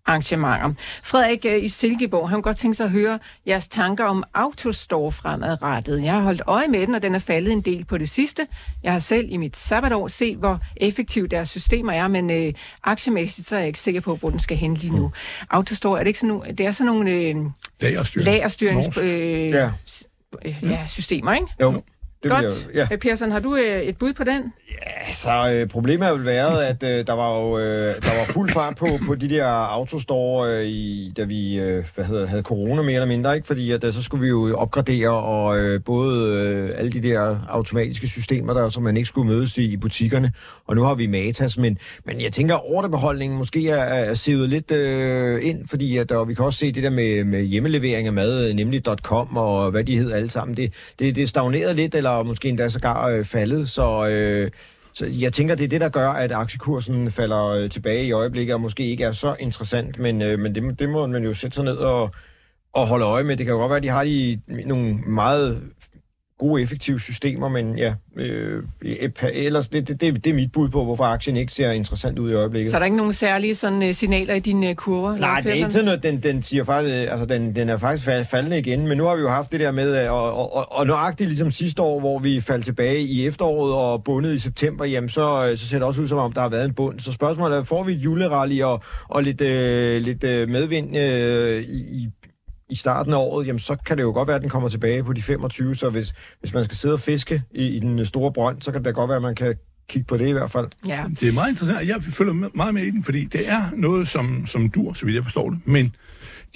euromester.dk-arrangementer. Frederik øh, i Silkeborg, han kunne godt tænke sig at høre jeres tanker om Autostore fremadrettet. Jeg har holdt øje med den, og den er faldet en del på det sidste. Jeg har selv i mit sabbatår set, hvor effektivt deres systemer er, men øh, aktiemæssigt så er jeg ikke sikker på, hvor den skal hen lige nu. Autostore, er det ikke sådan nogle, det er sådan nogle øh, Lagerstyring. lagerstyrings Norsk. øh, Ja. øh, ja, systemer, ikke? Jo, det Godt. bliver, ja. Øh, Persson, har du øh, et bud på den? Altså, øh, problemet har vel været, at øh, der var jo øh, der var fuld fart på, på de der autostore, øh, i, da vi øh, hvad hedder, havde corona mere eller mindre, ikke? Fordi at, øh, så skulle vi jo opgradere, og øh, både øh, alle de der automatiske systemer, der som man ikke skulle mødes i, i butikkerne, og nu har vi Matas, men, men jeg tænker, ordrebeholdningen måske er, er sivet lidt øh, ind, fordi at, og vi kan også se det der med, med hjemmelevering af mad, nemlig .com og hvad de hedder alle sammen, det, det, det stagnerede lidt, eller måske endda sågar øh, faldet, så... Øh, så jeg tænker, det er det, der gør, at aktiekursen falder øh, tilbage i øjeblikket, og måske ikke er så interessant, men, øh, men det, det må man jo sætte sig ned og, og holde øje med. Det kan jo godt være, at de har de, nogle meget gode, effektive systemer, men ja, øh, ellers det, det, det, det er mit bud på, hvorfor aktien ikke ser interessant ud i øjeblikket. Så er der ikke nogen særlige sådan, øh, signaler i dine øh, kurver? Nej, det er ikke sådan noget, den, den siger faktisk, øh, altså den, den er faktisk fal- faldende igen, men nu har vi jo haft det der med, og, og, og, og nøjagtigt ligesom sidste år, hvor vi faldt tilbage i efteråret og bundet i september, jamen så, så ser det også ud som om, der har været en bund. Så spørgsmålet er, får vi et julerally og, og lidt, øh, lidt øh, medvind øh, i, i starten af året, jamen så kan det jo godt være, at den kommer tilbage på de 25, så hvis, hvis man skal sidde og fiske i, i den store brønd, så kan det da godt være, at man kan kigge på det i hvert fald. Ja. Det er meget interessant. Jeg følger meget med i den, fordi det er noget, som, som dur, så vidt jeg forstår det. Men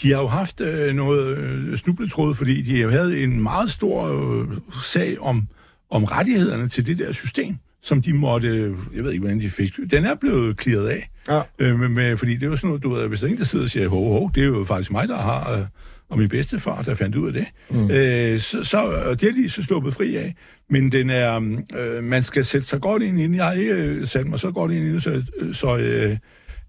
de har jo haft øh, noget øh, snubletråd, fordi de har havde en meget stor øh, sag om, om rettighederne til det der system, som de måtte, øh, jeg ved ikke, hvordan de fik. Den er blevet clearet af. Ja. Øh, med, med, fordi det er jo sådan noget, du ved, hvis der er en, der sidder og siger, hov, hov, det er jo faktisk mig, der har, øh, og min bedstefar, der fandt ud af det. Mm. Øh, så, så og det er de så sluppet fri af. Men den er, øh, man skal sætte sig godt ind i den. Jeg har ikke øh, sat mig så godt ind i den, så, så øh,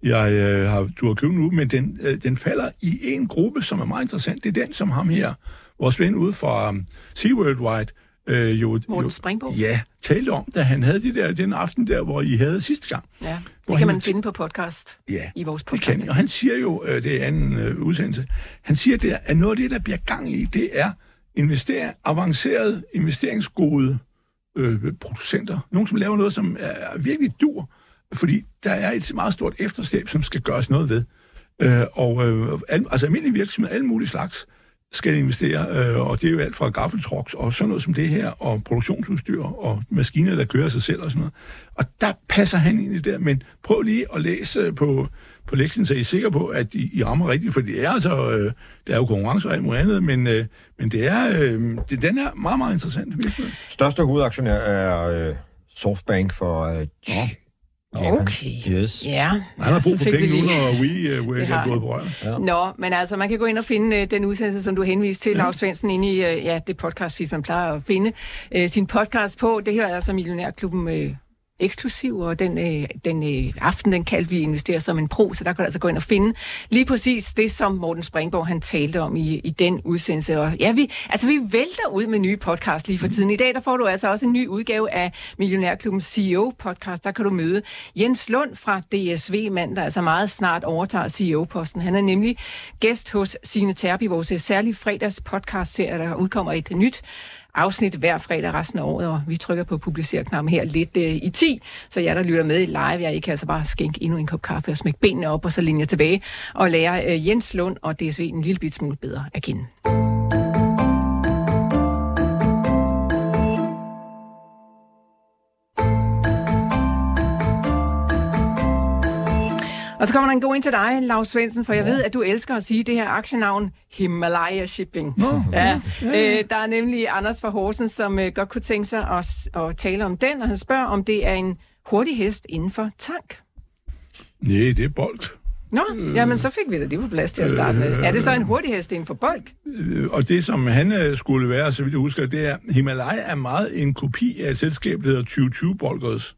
jeg øh, har tur købe nu, men den, øh, den falder i en gruppe, som er meget interessant. Det er den, som ham her, vores ven ude fra um, Sea Worldwide, øh, jo, Morten jo, ja, talte om, da han havde de der, den aften der, hvor I havde sidste gang. Ja, Hvor det kan man han- finde på podcast. Ja, I vores det podcast. kan, og han siger jo, øh, det er anden øh, udsendelse, han siger, det er, at noget af det, der bliver gang i, det er investere, avancerede investeringsgode øh, producenter. Nogle, som laver noget, som er virkelig dur, fordi der er et meget stort efterslæb, som skal gøres noget ved. Øh, og øh, al, altså almindelige virksomheder, alle mulige slags, skal investere, øh, og det er jo alt fra gaffeltrucks og sådan noget som det her, og produktionsudstyr og maskiner, der kører sig selv og sådan noget. Og der passer han ind i det der, men prøv lige at læse på, på lektionen, så I er sikre på, at I, I rammer rigtigt, for det er altså, øh, der er jo konkurrence og alt muligt andet, men, øh, men det er, øh, det, den er meget, meget interessant. virksomhed. Største hovedaktionær er øh, Softbank for øh. Okay. Yes. Ja, Han har ja, brug for penge nu, lige- når we uh, Det er gået på. Nå, men altså, man kan gå ind og finde øh, den udsendelse, som du henviste til, Lars Svendsen, inde i øh, ja, det podcast, hvis man plejer at finde øh, sin podcast på. Det her er altså Millionærklubben øh, eksklusiv, og den, øh, den øh, aften, den kaldte vi investere som en pro, så der kan du altså gå ind og finde lige præcis det, som Morten Springborg han talte om i, i den udsendelse. Og ja, vi, altså, vi vælter ud med nye podcast lige for tiden. I dag der får du altså også en ny udgave af Millionærklubbens CEO-podcast. Der kan du møde Jens Lund fra DSV, mand, der altså meget snart overtager CEO-posten. Han er nemlig gæst hos Signe Terp i vores særlige fredags podcast-serie, der udkommer et nyt afsnit hver fredag resten af året, og vi trykker på publicer-knappen her lidt øh, i 10, så jeg der lytter med live, jeg I kan altså bare skænke endnu en kop kaffe og smække benene op, og så linje tilbage og lære øh, Jens Lund og DSV en lille bit smule bedre at kende. Og så kommer der en god ind til dig, Lars Svendsen, for jeg ved, at du elsker at sige det her aktienavn Himalaya Shipping. Nå, Ja, øh, der er nemlig Anders fra Horsens, som øh, godt kunne tænke sig at, at tale om den, og han spørger, om det er en hurtig hest inden for tank. Nej, det er bold. Nå, jamen så fik vi da det på plads til at starte med. Er det så en hurtig hest for bold? Øh, og det, som han øh, skulle være, så vidt jeg husker, det er, Himalaya er meget en kopi af et selskab, der hedder 2020 Bolgers,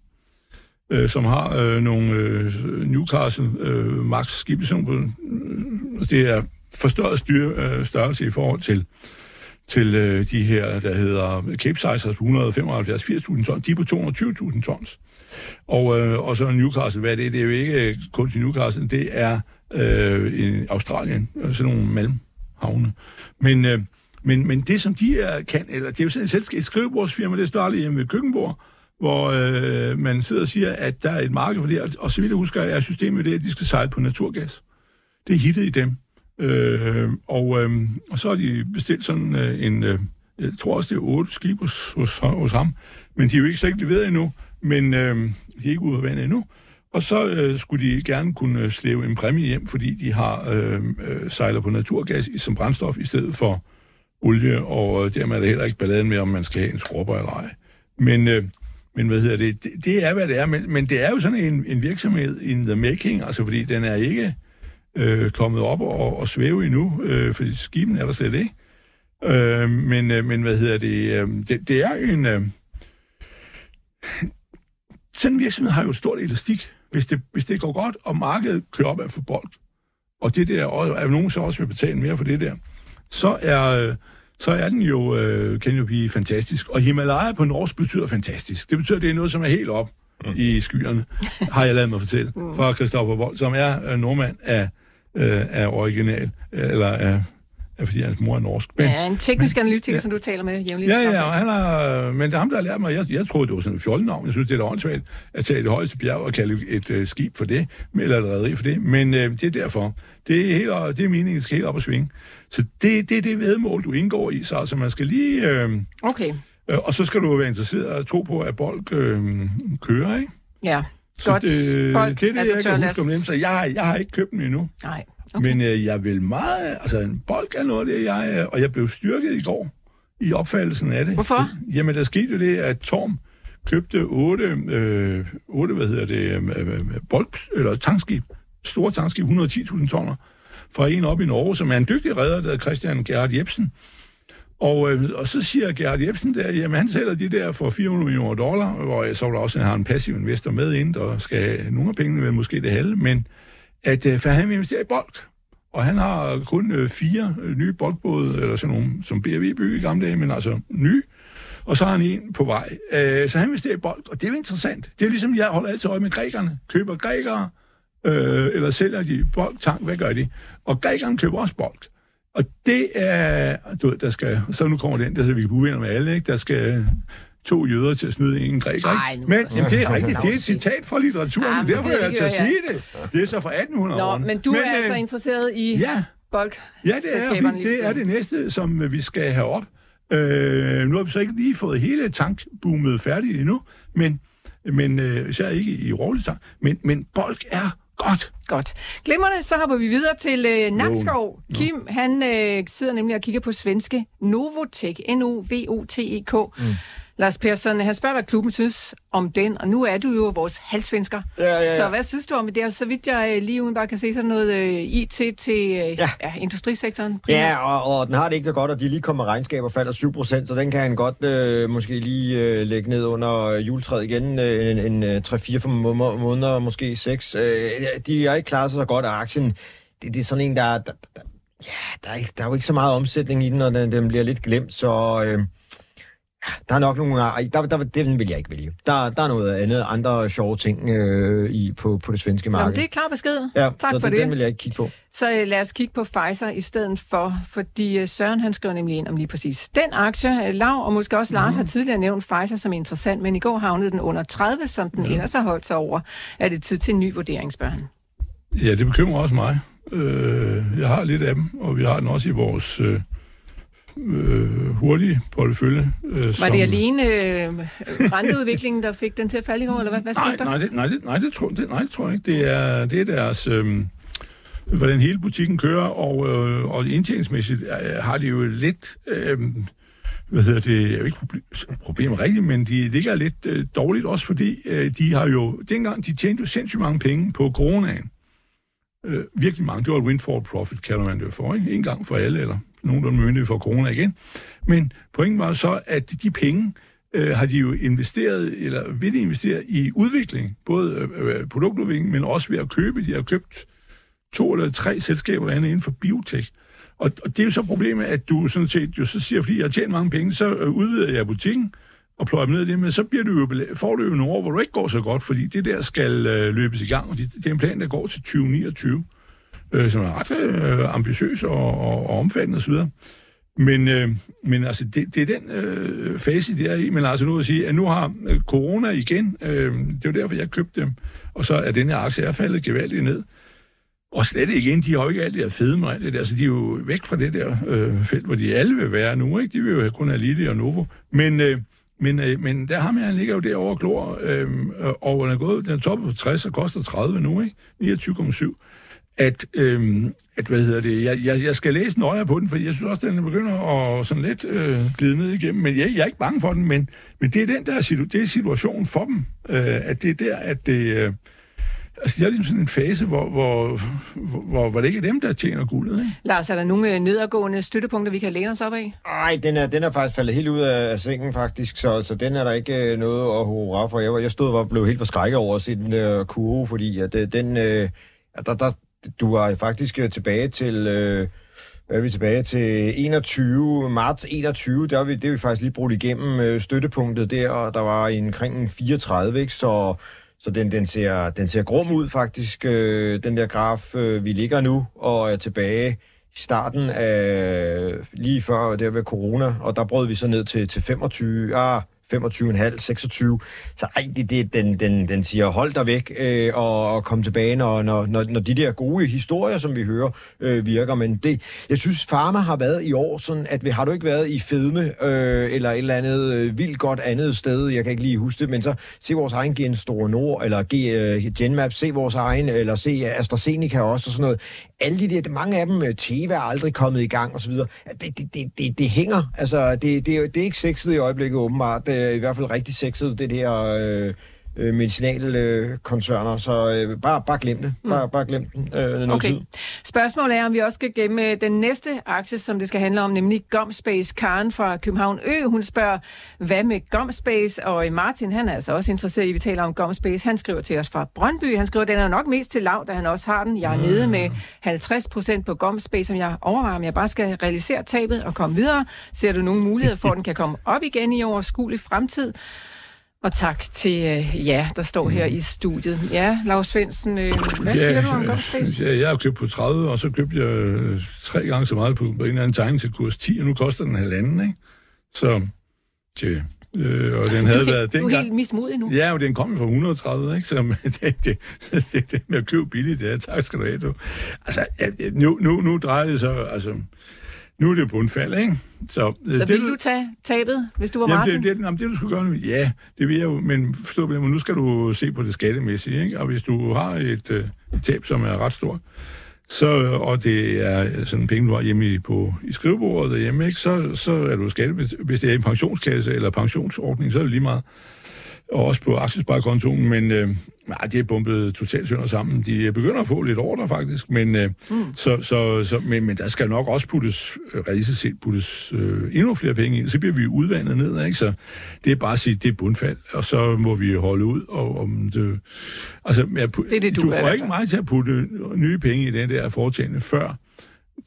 øh, som har øh, nogle øh, Newcastle øh, Max skibesumpen. Øh, det er forstørret styr, øh, størrelse i forhold til til øh, de her, der hedder Capesizers på 175-80.000 tons. De er på 220.000 tons. Og, øh, og så Newcastle, hvad er det? Det er jo ikke øh, kun til Newcastle, det er øh, i Australien, øh, sådan nogle malmhavne. Men, øh, men, men det, som de er, kan, eller det er jo sådan et, selskab, et skrivebordsfirma, det står aldrig hjemme ved køkkenbord, hvor øh, man sidder og siger, at der er et marked for det, og så vidt jeg husker, er systemet det, at de skal sejle på naturgas. Det er hittet i dem. Øh, og, øh, og så har de bestilt sådan øh, en, øh, jeg tror også, det er otte skib hos, hos, hos ham, men de er jo ikke så ikke leveret endnu, men øh, de er ikke ude af vandet endnu. Og så øh, skulle de gerne kunne slæve en præmie hjem, fordi de har øh, øh, sejler på naturgas som brændstof i stedet for olie, og øh, dermed er der heller ikke balladen med, om man skal have en skrubber eller ej. Men, øh, men hvad hedder det? det? Det er, hvad det er, men, men det er jo sådan en, en virksomhed in the making, altså fordi den er ikke øh, kommet op og, og svæve endnu, øh, fordi skiben er der slet ikke. Øh, men, øh, men hvad hedder det? Øh, det, det er en... Øh, sådan en virksomhed har jo et stort elastik, hvis det, hvis det går godt, og markedet kører op af for bold, og det der, og er nogen så også vil betale mere for det der, så er, øh, så er den jo, øh, kan jo blive fantastisk. Og Himalaya på norsk betyder fantastisk. Det betyder, at det er noget, som er helt op mm. i skyerne, har jeg lavet mig fortælle, mm. fra Christoffer Vold, som er øh, nordmand af øh, er original, eller er, er fordi hans mor er norsk. Men, ja, en teknisk analytiker, ja. som du taler med jævnligt. Ja, ja, og han har, men det er ham, der har lært mig. Jeg, jeg troede, det var sådan et fjollenavn. Jeg synes, det er da åndssvagt at tage det højeste bjerg og kalde et øh, skib for det, eller et rederi for det. Men øh, det er derfor. Det er, helt, det er meningen, det skal helt op og svinge. Så det, det er det vedmål, du indgår i, så altså man skal lige... Øh, okay. Øh, og så skal du være interesseret og tro på, at bold øh, kører, ikke? Ja. Godt. Det, Folk, det er det, altså jeg kan huske om dem, så jeg, jeg har ikke købt den endnu. Nej. Okay. Men øh, jeg vil meget... Altså, en bold er noget af det, jeg... Og jeg blev styrket i går i opfattelsen af det. Hvorfor? For, jamen, der skete jo det, at Torm købte otte, øh, otte hvad hedder det, øh, øh bold, eller tankskib, store tankskib, 110.000 tonner, fra en op i Norge, som er en dygtig redder, der hedder Christian Gerhard Jebsen, og, øh, og så siger Gerhard Jebsen der, jamen han sælger de der for 400 millioner dollar, hvor jeg så der også har en passiv investor med ind, der skal nogle af pengene, vel måske det halve, men at øh, for han vil investere i bold. Og han har kun øh, fire øh, nye boldbåde, eller sådan nogle, som BRV byggede i gamle dage, men altså ny. Og så har han en på vej. Øh, så han investerer i bold, og det er jo interessant. Det er ligesom, jeg holder altid øje med grækerne. Køber grækere, øh, eller sælger de bold, tank, hvad gør de? Og grækerne køber også bold. Og det er, du ved, der skal, så nu kommer den, der så vi kan bruge med alle, ikke? Der skal to jøder til at snyde en græker. Ej, men jamen, det er rigtigt, det er et citat fra litteraturen, ja, derfor er jeg til at sige det. Det er så fra 1800 Nå, men du men, er altså øh, interesseret i ja, bold Ja, det er, det er det næste, som vi skal have op. Øh, nu har vi så ikke lige fået hele tankboomet færdigt endnu, men, men øh, især ikke i rålig tank. Men, men bold er Godt. Godt. Glimrende, så hopper vi videre til øh, Nakskov. No. Kim, no. han øh, sidder nemlig og kigger på svenske Novotech, N-O-V-O-T-E-K. Mm. Lars Persson, han spørger, hvad klubben synes om den, og nu er du jo vores halvsvensker. Ja, ja, ja. Så hvad synes du om det? Så vidt jeg øh, lige uden bare kan se sådan noget uh, IT til uh, ja. Ja, industrisektoren. Primært. Ja, og, og den har det ikke så godt, og de lige kommer regnskaber falder 7 procent, så den kan han godt uh, måske lige uh, lægge ned under juletræet igen uh, en, en uh, 3-4 måneder, måske 6. Uh, de er ikke klaret sig så godt af aktien. Det, det er sådan en, der, der, der ja, der er, ikke, der er jo ikke så meget omsætning i den, og den, den bliver lidt glemt, så... Uh, der er nok nogle... Der, der, den vil jeg ikke vælge. Der, der er noget andet, andre sjove ting øh, i, på, på det svenske marked. Jamen, det er klar besked. Ja, tak så for det, det. den vil jeg ikke kigge på. Så øh, lad os kigge på Pfizer i stedet for, fordi øh, Søren han skriver nemlig ind om lige præcis den aktie. Øh, Lav og måske også Lars mm. har tidligere nævnt Pfizer som interessant, men i går havnede den under 30, som den ja. ellers har holdt sig over. Er det tid til en ny vurdering, spørger han? Ja, det bekymrer også mig. Øh, jeg har lidt af dem, og vi har den også i vores... Øh øh, hurtig portefølje. Øh, Var som... det alene øh, renteudviklingen, der fik den til at falde i går, eller hvad, hvad skete der? Nej, det, nej, det, nej, det, tror, det, nej, det tror jeg ikke. Det er, det er deres... Øh, hvordan hele butikken kører, og, øh, og indtjeningsmæssigt øh, har de jo lidt... Øh, hvad hedder det, er jo ikke problem, problemer rigtigt, men de ligger lidt øh, dårligt også, fordi øh, de har jo, dengang de tjente jo sindssygt mange penge på coronaen. øh, virkelig mange. Det var et windfall profit, kalder man det for, ikke? En gang for alle, eller nogenlunde myndige for corona igen. Men pointen var så, at de penge øh, har de jo investeret, eller vil de investere i udvikling, både øh, øh produktudvikling, men også ved at købe. De har købt to eller tre selskaber andet inden for biotech. Og, og det er jo så problemet, at du sådan set jo så siger, fordi jeg har tjent mange penge, så øh, udvider jeg butikken, og pløjer dem ned i det, men så bliver du jo, får du jo nogle år, hvor du ikke går så godt, fordi det der skal øh, løbes i gang, og det, det er en plan, der går til 2029, øh, som er ret øh, ambitiøs og, og, og omfattende osv. Men, øh, men altså, det, det er den øh, fase, det er i. Men altså nu at sige, at nu har øh, corona igen, øh, det er jo derfor, jeg købte dem, og så er den her aktie er faldet gevaldigt ned. Og slet ikke igen, de har jo ikke alt det der fede med det der, så de er jo væk fra det der øh, felt, hvor de alle vil være nu, ikke? De vil jo kun have Lille og Novo. Men, øh, men, øh, men der har man, han ligger jo derovre og klor, øh, og den er gået, den er toppet på 60 og koster 30 nu, ikke? 29,7 at, øhm, at hvad hedder det, jeg, jeg, jeg skal læse nøjere på den, for jeg synes også, at den begynder at sådan lidt øh, glide ned igennem, men jeg, jeg er ikke bange for den, men, men det er den der situ, det er situationen for dem, øh, at det er der, at det, øh, altså det er ligesom sådan en fase, hvor, hvor, hvor, hvor det ikke er dem, der tjener guldet, ikke? Lars, er der nogle øh, nedadgående støttepunkter, vi kan læne os op af? Nej, den er, den er faktisk faldet helt ud af sengen, faktisk, så, så den er der ikke øh, noget at hurra for. Jeg, jeg stod og blev helt forskrækket over at se den der kurve, fordi at, øh, den, øh, der, der, du er faktisk øh, tilbage til... Øh, er vi tilbage til 21, marts 21, der er vi, det er vi faktisk lige brugt igennem øh, støttepunktet der, og der var en omkring 34, ikke? så, så den, den, ser, den ser grum ud faktisk, øh, den der graf, øh, vi ligger nu, og er tilbage i starten af lige før der ved corona, og der brød vi så ned til, til 25, ah, 25,5, 26. Så ej, det, det, den, den, den siger, hold dig væk øh, og, og kom tilbage, når, når, når, når de der gode historier, som vi hører, øh, virker. Men det, jeg synes, Pharma har været i år sådan, at vi, har du ikke været i fedme øh, eller et eller andet øh, vildt godt andet sted, jeg kan ikke lige huske det, men så se vores egen Gen Store Nord, eller G, øh, Genmap, se vores egen, eller se AstraZeneca også, og sådan noget alle de der, mange af dem, øh, Teva er aldrig kommet i gang osv., det, det, det, det, det hænger. Altså, det, det, det er ikke sexet i øjeblikket åbenbart. Det er i hvert fald rigtig sexet, det der øh, øh, medicinalkoncerner, så øh, bare, bare glem det. Bare, mm. bare glem den øh, noget okay. tid. Spørgsmålet er, om vi også skal gemme den næste aktie, som det skal handle om, nemlig Gomspace. Karen fra København Ø, hun spørger, hvad med Gomspace? Og Martin, han er altså også interesseret i, at vi taler om Gomspace. Han skriver til os fra Brøndby. Han skriver, den er nok mest til lav, da han også har den. Jeg er mm. nede med 50 procent på Gomspace, som jeg overvejer, om jeg bare skal realisere tabet og komme videre. Ser du nogen mulighed for, at den kan komme op igen i overskuelig fremtid? Og tak til øh, ja, der står her mm. i studiet. Ja, Lars Svendsen, øh, hvad ja, siger du om Gomspace? Ja, jeg har købt på 30, og så købte jeg øh, tre gange så meget på, på en eller anden tegning til kurs 10, og nu koster den halvanden, ikke? Så, tja, Øh, og den havde du, været du er helt mismodig nu. Ja, og den kom fra 130, ikke? Så det, det, det, det med at købe billigt, det er, tak skal du have, du. Altså, nu, nu, nu drejer det så, altså, nu er det bundfald, ikke? Så, øh, så det, vil du tage tabet, hvis du var jamen, Martin? Det, det, jamen, det du skulle gøre nu, ja, det vil jeg jo, men forstå men nu skal du se på det skattemæssige, ikke? Og hvis du har et, øh, et tab, som er ret stort, så, og det er sådan penge, du har hjemme i, på, i skrivebordet derhjemme, ikke? Så, så er du skatte, hvis det er en pensionskasse eller pensionsordning, så er det lige meget og også på aktiesparekontoen, men øh, nej, de er bumpet totalt sønder sammen. De begynder at få lidt ordre, faktisk, men, øh, mm. så, så, så, men, men der skal nok også puttes, øh, realistisk set puttes øh, endnu flere penge ind, så bliver vi udvandet ned, ikke? Så det er bare at sige, det er bundfald, og så må vi holde ud, og om det... Altså, jeg, det er det, du, du får ikke mig til at putte nye penge i den der foretagende, før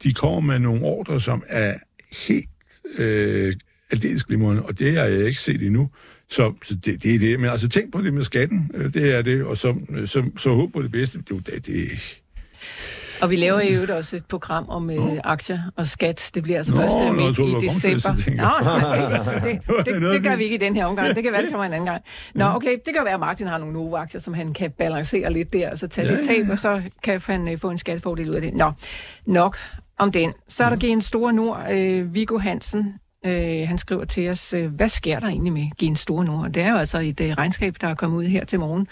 de kommer med nogle ordre, som er helt øh, aldeles glimrende, og det har jeg ikke set endnu. Så, så det, det er det. Men altså, tænk på det med skatten. Øh, det er det. Og så, så, så håb på det bedste. Det, det, det og vi laver jo også et program om øh, aktier og skat. Det bliver altså Nå, først øh, midt i december. Nå, det, det, det, det gør vi ikke i den her omgang. Det kan være, det kommer en anden gang. Nå, okay, det kan være, at Martin har nogle Novo-aktier, som han kan balancere lidt der, og så tage ja, sit tab, og så kan han øh, få en skattefordel ud af det. Nå, nok om den. Så er der mm. en stor nord, øh, Viggo Hansen, Øh, han skriver til os, øh, hvad sker der egentlig med Gen Store Nord? Det er jo altså et øh, regnskab, der er kommet ud her til morgen.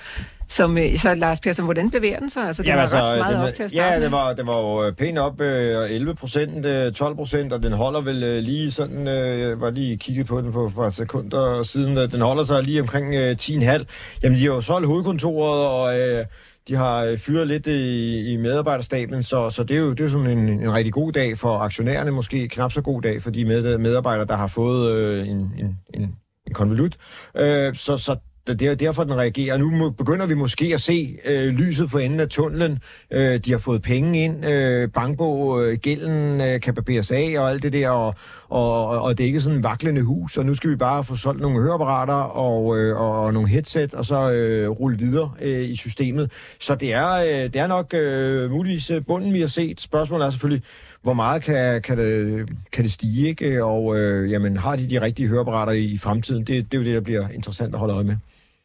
Som, øh, så Lars Persson, hvordan bevæger den sig? Altså, det ja, var altså, ret meget den, op til at starte Ja, det var, det var jo øh, pænt op, øh, 11 procent, øh, 12 procent, og den holder vel øh, lige sådan, øh, var lige kigget på den på et par sekunder siden, øh, den holder sig lige omkring øh, 10,5. Jamen, de har jo solgt hovedkontoret, og... Øh, de har øh, fyret lidt øh, i, i medarbejderstaben, så, så det er jo, det er sådan en, en rigtig god dag for aktionærerne, måske knap så god dag for de med, medarbejdere, der har fået øh, en, en, en, en konvolut. Øh, så, så det er derfor, den reagerer. Nu må, begynder vi måske at se øh, lyset for enden af tunnelen. Øh, de har fået penge ind. Øh, bankbog, øh, gælden øh, kan barberes af og alt det der. Og, og, og det er ikke sådan en vaklende hus. Og nu skal vi bare få solgt nogle høreapparater og, øh, og, og nogle headset, og så øh, rulle videre øh, i systemet. Så det er, øh, det er nok øh, muligvis øh, bunden, vi har set. Spørgsmålet er selvfølgelig, hvor meget kan, kan, det, kan det stige, ikke? Og øh, jamen, har de de rigtige høreapparater i, i fremtiden? Det, det er jo det, der bliver interessant at holde øje med.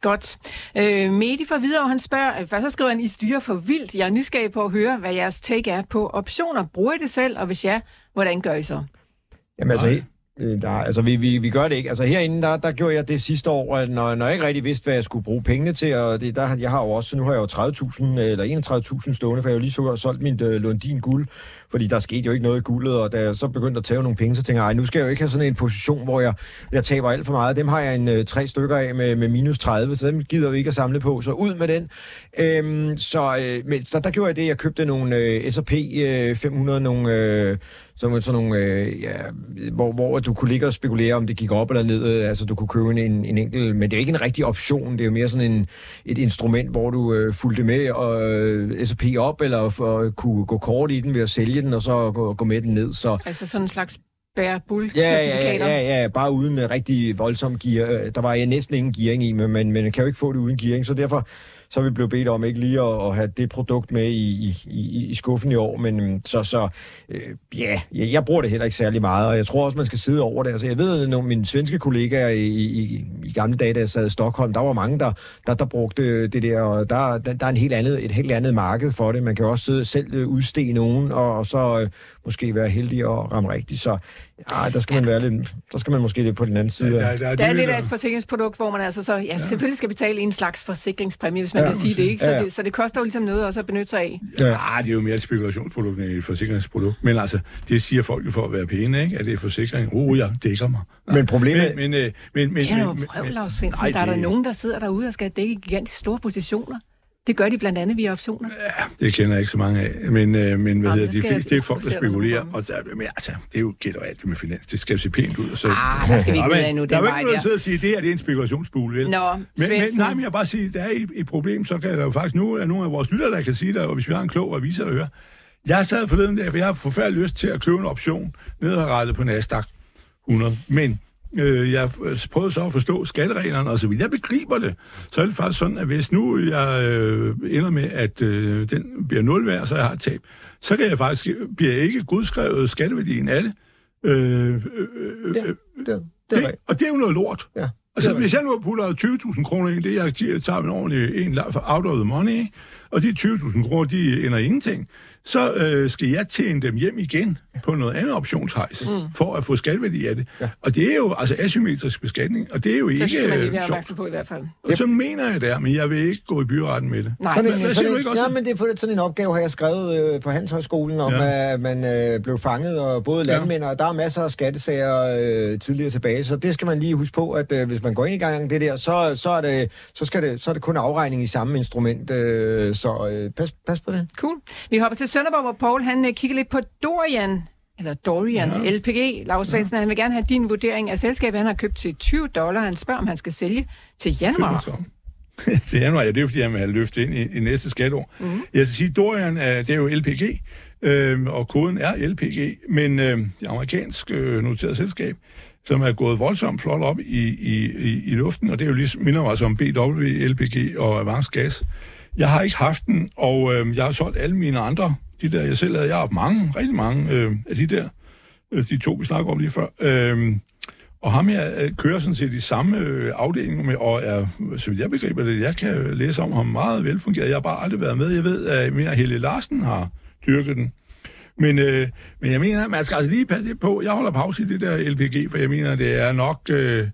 Godt. Øh, Medi for videre, han spørger, først så skriver han, I styrer for vildt. Jeg er nysgerrig på at høre, hvad jeres take er på optioner. Bruger I det selv, og hvis ja, hvordan gør I så? Jamen altså, Øh, der, altså, vi, vi, vi gør det ikke. Altså, herinde, der, der gjorde jeg det sidste år, at når, når jeg ikke rigtig vidste, hvad jeg skulle bruge pengene til, og det, der, jeg har jo også, nu har jeg jo 30.000 eller 31.000 stående, for jeg har jo lige så solgt min uh, Lundin guld, fordi der skete jo ikke noget i guldet, og da jeg så begyndte at tage nogle penge, så tænker jeg, nu skal jeg jo ikke have sådan en position, hvor jeg, jeg taber alt for meget. Dem har jeg en uh, tre stykker af med, med minus 30, så dem gider vi ikke at samle på, så ud med den. Øhm, så uh, men, der, der gjorde jeg det, jeg købte nogle uh, S&P uh, 500, nogle... Uh, som sådan nogle, øh, ja, hvor, hvor du kunne ligge og spekulere, om det gik op eller ned. Altså, du kunne købe en, en enkelt, men det er ikke en rigtig option. Det er jo mere sådan en, et instrument, hvor du øh, fulgte med og øh, S&P op, eller for, kunne gå kort i den ved at sælge den, og så gå, gå med den ned. Så, altså sådan en slags bære bull ja, ja, ja, ja, bare uden rigtig voldsom gear. Der var næsten ingen gearing i, men, men man kan jo ikke få det uden gearing, så derfor så vi blev bedt om ikke lige at, at have det produkt med i, i, i skuffen i år, men øhm, så, så øh, ja, jeg, jeg bruger det heller ikke særlig meget, og jeg tror også, man skal sidde over det. Altså, jeg ved, at nogle mine svenske kollegaer i, i, i gamle dage, da jeg sad i Stockholm, der var mange, der, der, der brugte det der, og der, der, der er en helt andet, et helt andet marked for det. Man kan også sidde, selv øh, udstede nogen, og, og så øh, måske være heldig og ramme rigtigt. Så ja, der skal man være lidt, der skal man måske lidt på den anden side. Ja, der, der, der er lidt af et forsikringsprodukt, hvor man altså så, ja, ja. selvfølgelig skal betale en slags forsikringspræmie, hvis man ja, kan sige det, ikke? Så, ja. det, så det koster jo ligesom noget også at benytte sig af. Ja, ja det er jo mere et spekulationsprodukt end et forsikringsprodukt. Men altså, det siger folk jo for at være pæne, ikke? At det er forsikring. Oh, jeg dækker mig. Nej. Men problemet... Men, men, men, men, det er jo Svendsen. Der er der nogen, der sidder derude og skal dække gigantisk store positioner. Det gør de blandt andet via optioner. Ja, det kender jeg ikke så mange af. Men, øh, men hvad hedder, de fleste det er folk, der spekulerer. Og så, men altså, det er jo gætter alt med finans. Det skal se pænt ud. Og så, ah, der skal vi ikke med endnu. Der er jo ikke noget at sidde og sige, det her det er en spekulationsbule. Vel? Nå, men, men, nej, men jeg bare sige, der er et, et, problem, så kan der jo faktisk nu er nogle af vores lyttere, der kan sige det, og hvis vi har en klog aviser, der hører. Jeg sad forleden der, for jeg har forfærdelig lyst til at købe en option nedrettet på Nasdaq 100. Men Øh, jeg prøvede så at forstå skattereglerne, og så vidt jeg begriber det, så er det faktisk sådan, at hvis nu jeg øh, ender med, at øh, den bliver nul værd, så jeg har et tab, så kan jeg faktisk, bliver jeg ikke godskrevet skatteværdien af det. Øh, øh, øh, det, det, det, det, og det er jo noget lort. Ja. Altså, hvis jeg nu putter 20.000 kroner ind, det jeg tager en ordentlig en out of the money, og de 20.000 kroner, de ender ingenting, så øh, skal jeg tjene dem hjem igen på noget andet optionshejs, mm. for at få skatværdi af det. Ja. Og det er jo altså asymmetrisk beskatning, og det er jo ikke Så det skal man lige være opmærksom på i hvert fald. Og så mener jeg det men jeg vil ikke gå i byretten med det. Nej. Sådan en, sådan en, ja, men det er for sådan en opgave, har jeg skrevet øh, på Handelshøjskolen, om ja. at man øh, blev fanget, og både landmænd, ja. og der er masser af skattesager øh, tidligere tilbage, så det skal man lige huske på, at øh, hvis man går ind i gang det der, så, så, er det, så, skal det, så er det kun afregning i samme instrument, øh, så øh, pas, pas på det. Cool. Vi hopper til Sønderborg, hvor Paul han øh, kigger lidt på Dorian, eller Dorian ja. LPG. Lars Svendsen, ja. han vil gerne have din vurdering af selskabet. Han har købt til 20 dollar. Han spørger, om han skal sælge til januar. til januar, ja, det er fordi, han vil have løftet ind i, i næste skatteår. Mm-hmm. Jeg skal sige, Dorian, uh, det er jo LPG, øh, og koden er LPG, men øh, det amerikanske øh, noterede selskab, som er gået voldsomt flot op i, i, i, i luften, og det er jo ligesom, minder mig som BW, LPG og Avance Gas. Jeg har ikke haft den, og øh, jeg har solgt alle mine andre de der, jeg selv havde, jeg har haft mange, rigtig mange øh, af de der, øh, de to, vi snakker om lige før. Øh, og ham jeg øh, kører sådan set de samme øh, afdelinger med, og er, så vidt jeg begriber det, jeg kan læse om ham meget velfungeret. Jeg har bare aldrig været med. Jeg ved, at mere Helle Larsen har dyrket den. Men, øh, men jeg mener, man skal altså lige passe på. Jeg holder pause i det der LPG, for jeg mener, det er nok... Øh,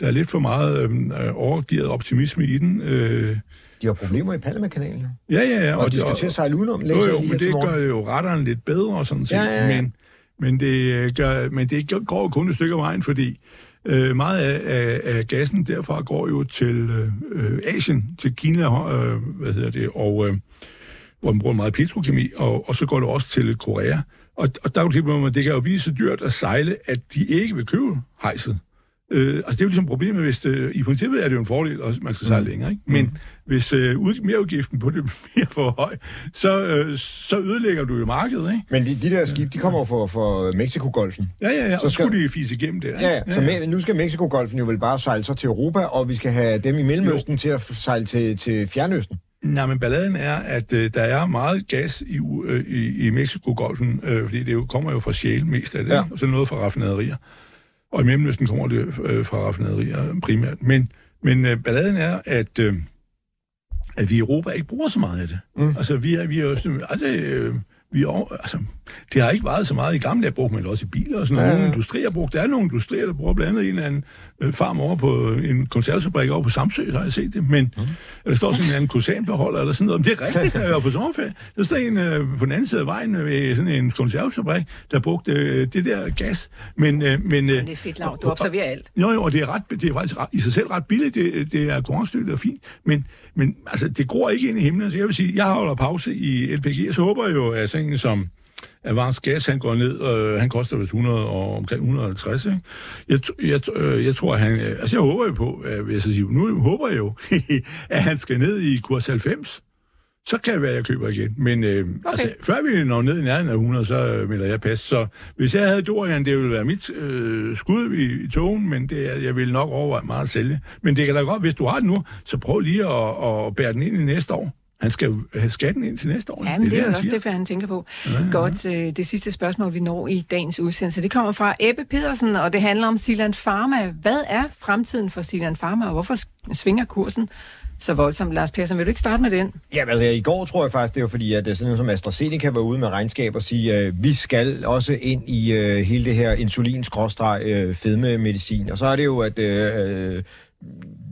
der er lidt for meget øh, øh overgivet optimisme i den. Øh, de har problemer i Palmekanalen. Ja, ja, ja. Og, og de skal og, til at sejle udenom. Jo, jo, men det gør jo retteren lidt bedre, sådan set. Ja, ja, ja. Men, men, det, gør, men det går kun et stykke af vejen, fordi Øh, meget af, af, af gassen derfra går jo til øh, Asien, til Kina, øh, hvad hedder det, og øh, hvor man bruger meget petrokemi, og, og så går det også til Korea. Og, og der er jo tilbage, at det kan jo blive så dyrt at sejle, at de ikke vil købe hejset. Øh, altså det er jo ligesom problemet, hvis det, i princippet er det jo en fordel, at man skal sejle mm. længere, ikke? Men mm. hvis øh, ud, mereudgiften på det bliver for høj, så, øh, så ødelægger du jo markedet, ikke? Men de, de der skib, de kommer jo for, for Mexico-golfen. Ja, ja, ja, så og skal... skulle de fise igennem det. Ja, ja, så ja, ja. nu skal Mexico-golfen jo vel bare sejle så til Europa, og vi skal have dem i Mellemøsten jo. til at sejle til, til Fjernøsten. Nej, men balladen er, at øh, der er meget gas i, øh, i, i Mexico-golfen, øh, fordi det jo, kommer jo fra shale mest af det, ja. og så noget fra raffinaderier. Og i Mellemøsten kommer det øh, fra raffinaderier primært. Men, men øh, balladen er, at, øh, at vi i Europa ikke bruger så meget af det. Mm. Altså, vi er, vi er jo... Altså, øh, vi er, altså, det har ikke været så meget i gamle dage, brugt man også i biler og sådan noget. Ja, Nogle industrier brugt. Der er nogle industrier, der bruger blandt andet en eller anden øh, farm over på en konservesfabrik over på Samsø, så har jeg set det. Men mm. der står sådan en anden kusanbeholder eller sådan noget. Men det er rigtigt, der er på sommerferie. Der står en øh, på den anden side af vejen ved sådan en konservesfabrik, der brugte øh, det der gas. Men, øh, men, øh, det er fedt, Lav. Du observerer alt. Jo, jo, og det er, ret, det er faktisk ret, i sig selv ret billigt. Det, det er konkurrencedygtigt og fint. Men, men altså, det gror ikke ind i himlen. Så jeg vil sige, jeg holder pause i LPG, og så håber jeg jo, at en som Avance Gas, han går ned, øh, han koster vist 100 og omkring 150, ikke? Jeg, jeg, øh, jeg tror, han... Øh, altså, jeg håber jo på, øh, vil jeg så sige, nu håber jeg jo, at han skal ned i kurs 90, så kan det være, at jeg køber igen. Men øh, okay. altså, før vi når ned i nærheden af 100, så øh, melder jeg pas. Så hvis jeg havde Dorian, det ville være mit øh, skud i, i togen, men det, jeg ville nok overveje meget at sælge. Men det kan da godt, hvis du har det nu, så prøv lige at, at bære den ind i næste år. Han skal jo have skatten ind til næste år. Ja, men det, det er, det, også det, han tænker på. Ja, ja, ja. Godt, øh, det sidste spørgsmål, vi når i dagens udsendelse, det kommer fra Ebbe Pedersen, og det handler om Siland Pharma. Hvad er fremtiden for Siland Pharma, og hvorfor svinger kursen så voldsomt. Lars Persson, vil du ikke starte med den? Ja, vel, i går tror jeg faktisk, det var fordi, at sådan noget som AstraZeneca var ude med regnskab og sige, at vi skal også ind i uh, hele det her insulin uh, fedme medicin. Og så er det jo, at uh,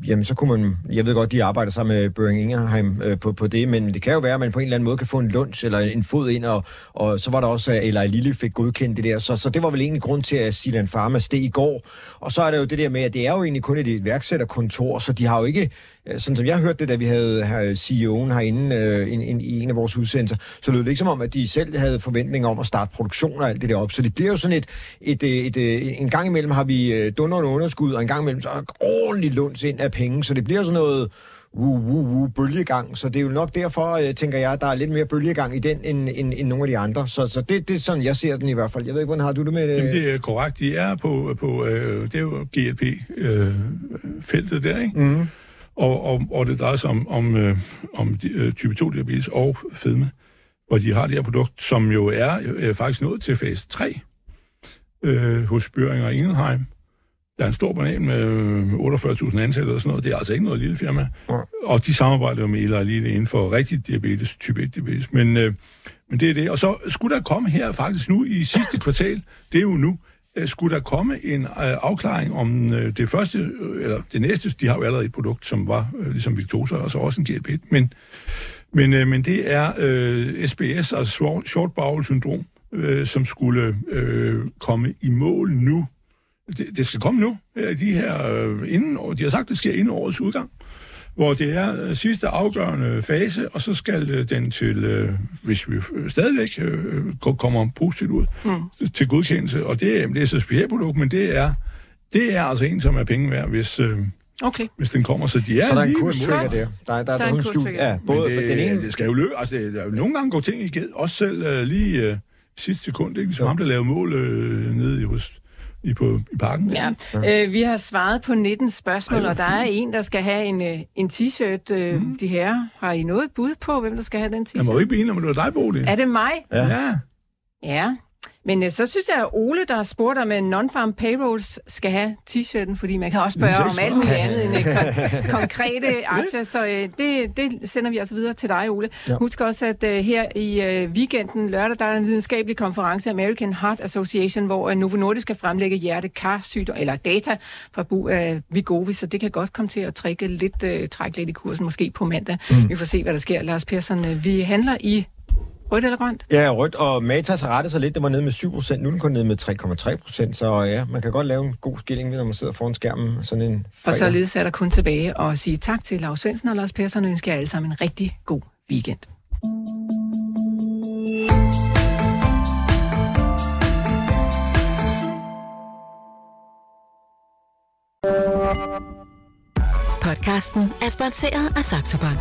jamen så kunne man, jeg ved godt, de arbejder sammen med Børing Ingerheim øh, på, på det, men det kan jo være, at man på en eller anden måde kan få en lunch eller en fod ind, og, og så var der også, at Eli Lille fik godkendt det der, så, så det var vel egentlig grund til, at Silan Pharma steg i går. Og så er der jo det der med, at det er jo egentlig kun et iværksætterkontor, så de har jo ikke, sådan som jeg hørte det, da vi havde her, CEO'en herinde øh, in, in, i en af vores udsendelser, så lød det ikke som om, at de selv havde forventninger om at starte produktion og alt det der op. Så det bliver jo sådan et, et, et, et en gang imellem har vi øh, dunderende underskud, og en gang imellem så er ordentligt lunds ind af penge, så det bliver sådan noget uh, uh, uh, bølgegang. Så det er jo nok derfor, øh, tænker jeg, at der er lidt mere bølgegang i den, end, end, end nogle af de andre. Så, så det, det er sådan, jeg ser den i hvert fald. Jeg ved ikke, hvordan har du det med det? Jamen, det er korrekt. De er på, på øh, det er jo GLP-feltet øh, der, ikke? Mm. Og, og, og det drejer sig om, om, øh, om de, øh, type 2-diabetes og fedme, hvor de har det her produkt, som jo er øh, faktisk nået til fase 3 øh, hos Børing og Ingelheim. Der er en stor banan med 48.000 ansatte og sådan noget. Det er altså ikke noget lille firma. Ja. Og de samarbejder jo med Eli Lille inden for rigtig diabetes, type 1 diabetes. Men, øh, men det er det. Og så skulle der komme her faktisk nu i sidste kvartal, det er jo nu, øh, Øh, skulle der komme en øh, afklaring om øh, det første, eller det næste, de har jo allerede et produkt, som var ligesom Victosa, og så også en GLP-1, men, men, men det er øh, SBS, altså short bowel syndrom, øh, som skulle øh, komme i mål nu. Det, det skal komme nu, de her, øh, inden, de har sagt, det sker inden årets udgang, hvor det er øh, sidste afgørende fase, og så skal øh, den til, hvis vi stadigvæk kommer positivt ud, mm. til godkendelse. Og det, det er så specialprodukt, men det er, det er altså en, som er penge værd, hvis, Okay. Hvis den kommer, så de er Så der er en kurstrigger der. Der, der, der, der er en kurstrigger. Ja, både det, den ene... det skal jo løbe. Altså, det, der, nogle gange går ting i ged. Også selv uh, lige uh, sidste sekund, ikke? Ligesom ja. ham, der lavede mål uh, nede i hos i, på, i parken. Ja. ja. Øh, vi har svaret på 19 spørgsmål, Ej, og der er en, der skal have en, øh, en t-shirt. Øh, mm. De her har I noget bud på, hvem der skal have den t-shirt? Jeg må ikke blive enig om, det var dig, Bodil. Er det mig? Ja. ja. Ja, men øh, så synes jeg, at Ole, der har spurgt om, at non-farm payrolls skal have t-shirten, fordi man kan også spørge om alt muligt andet end øh, kon- konkrete aktier. Så øh, det, det sender vi altså videre til dig, Ole. Ja. Husk også, at her i weekenden lørdag, der er en videnskabelig konference, American Heart Association, hvor Novo Nordisk skal fremlægge hjertekarsygdom, eller data fra brug af Vigovi, så det kan godt komme til at trække lidt, trække lidt i kursen, måske på mandag. Mm. Vi får se, hvad der sker. Lars Persson, vi handler i Rødt eller grønt? Ja, rødt, og Matas har rettet sig lidt. Det var nede med 7 procent, nu er den kun nede med 3,3 procent. Så ja, man kan godt lave en god skilling, når man sidder foran skærmen sådan en Og fredag. således er der kun tilbage og sige tak til Lars Svendsen og Lars Persson og ønsker jer alle sammen en rigtig god weekend. Podcasten er sponsoreret af Saxo Bank.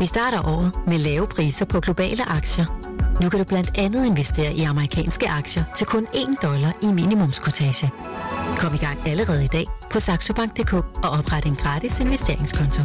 Vi starter året med lave priser på globale aktier. Nu kan du blandt andet investere i amerikanske aktier til kun 1 dollar i minimumskortage. Kom i gang allerede i dag på saxobank.dk og opret en gratis investeringskonto.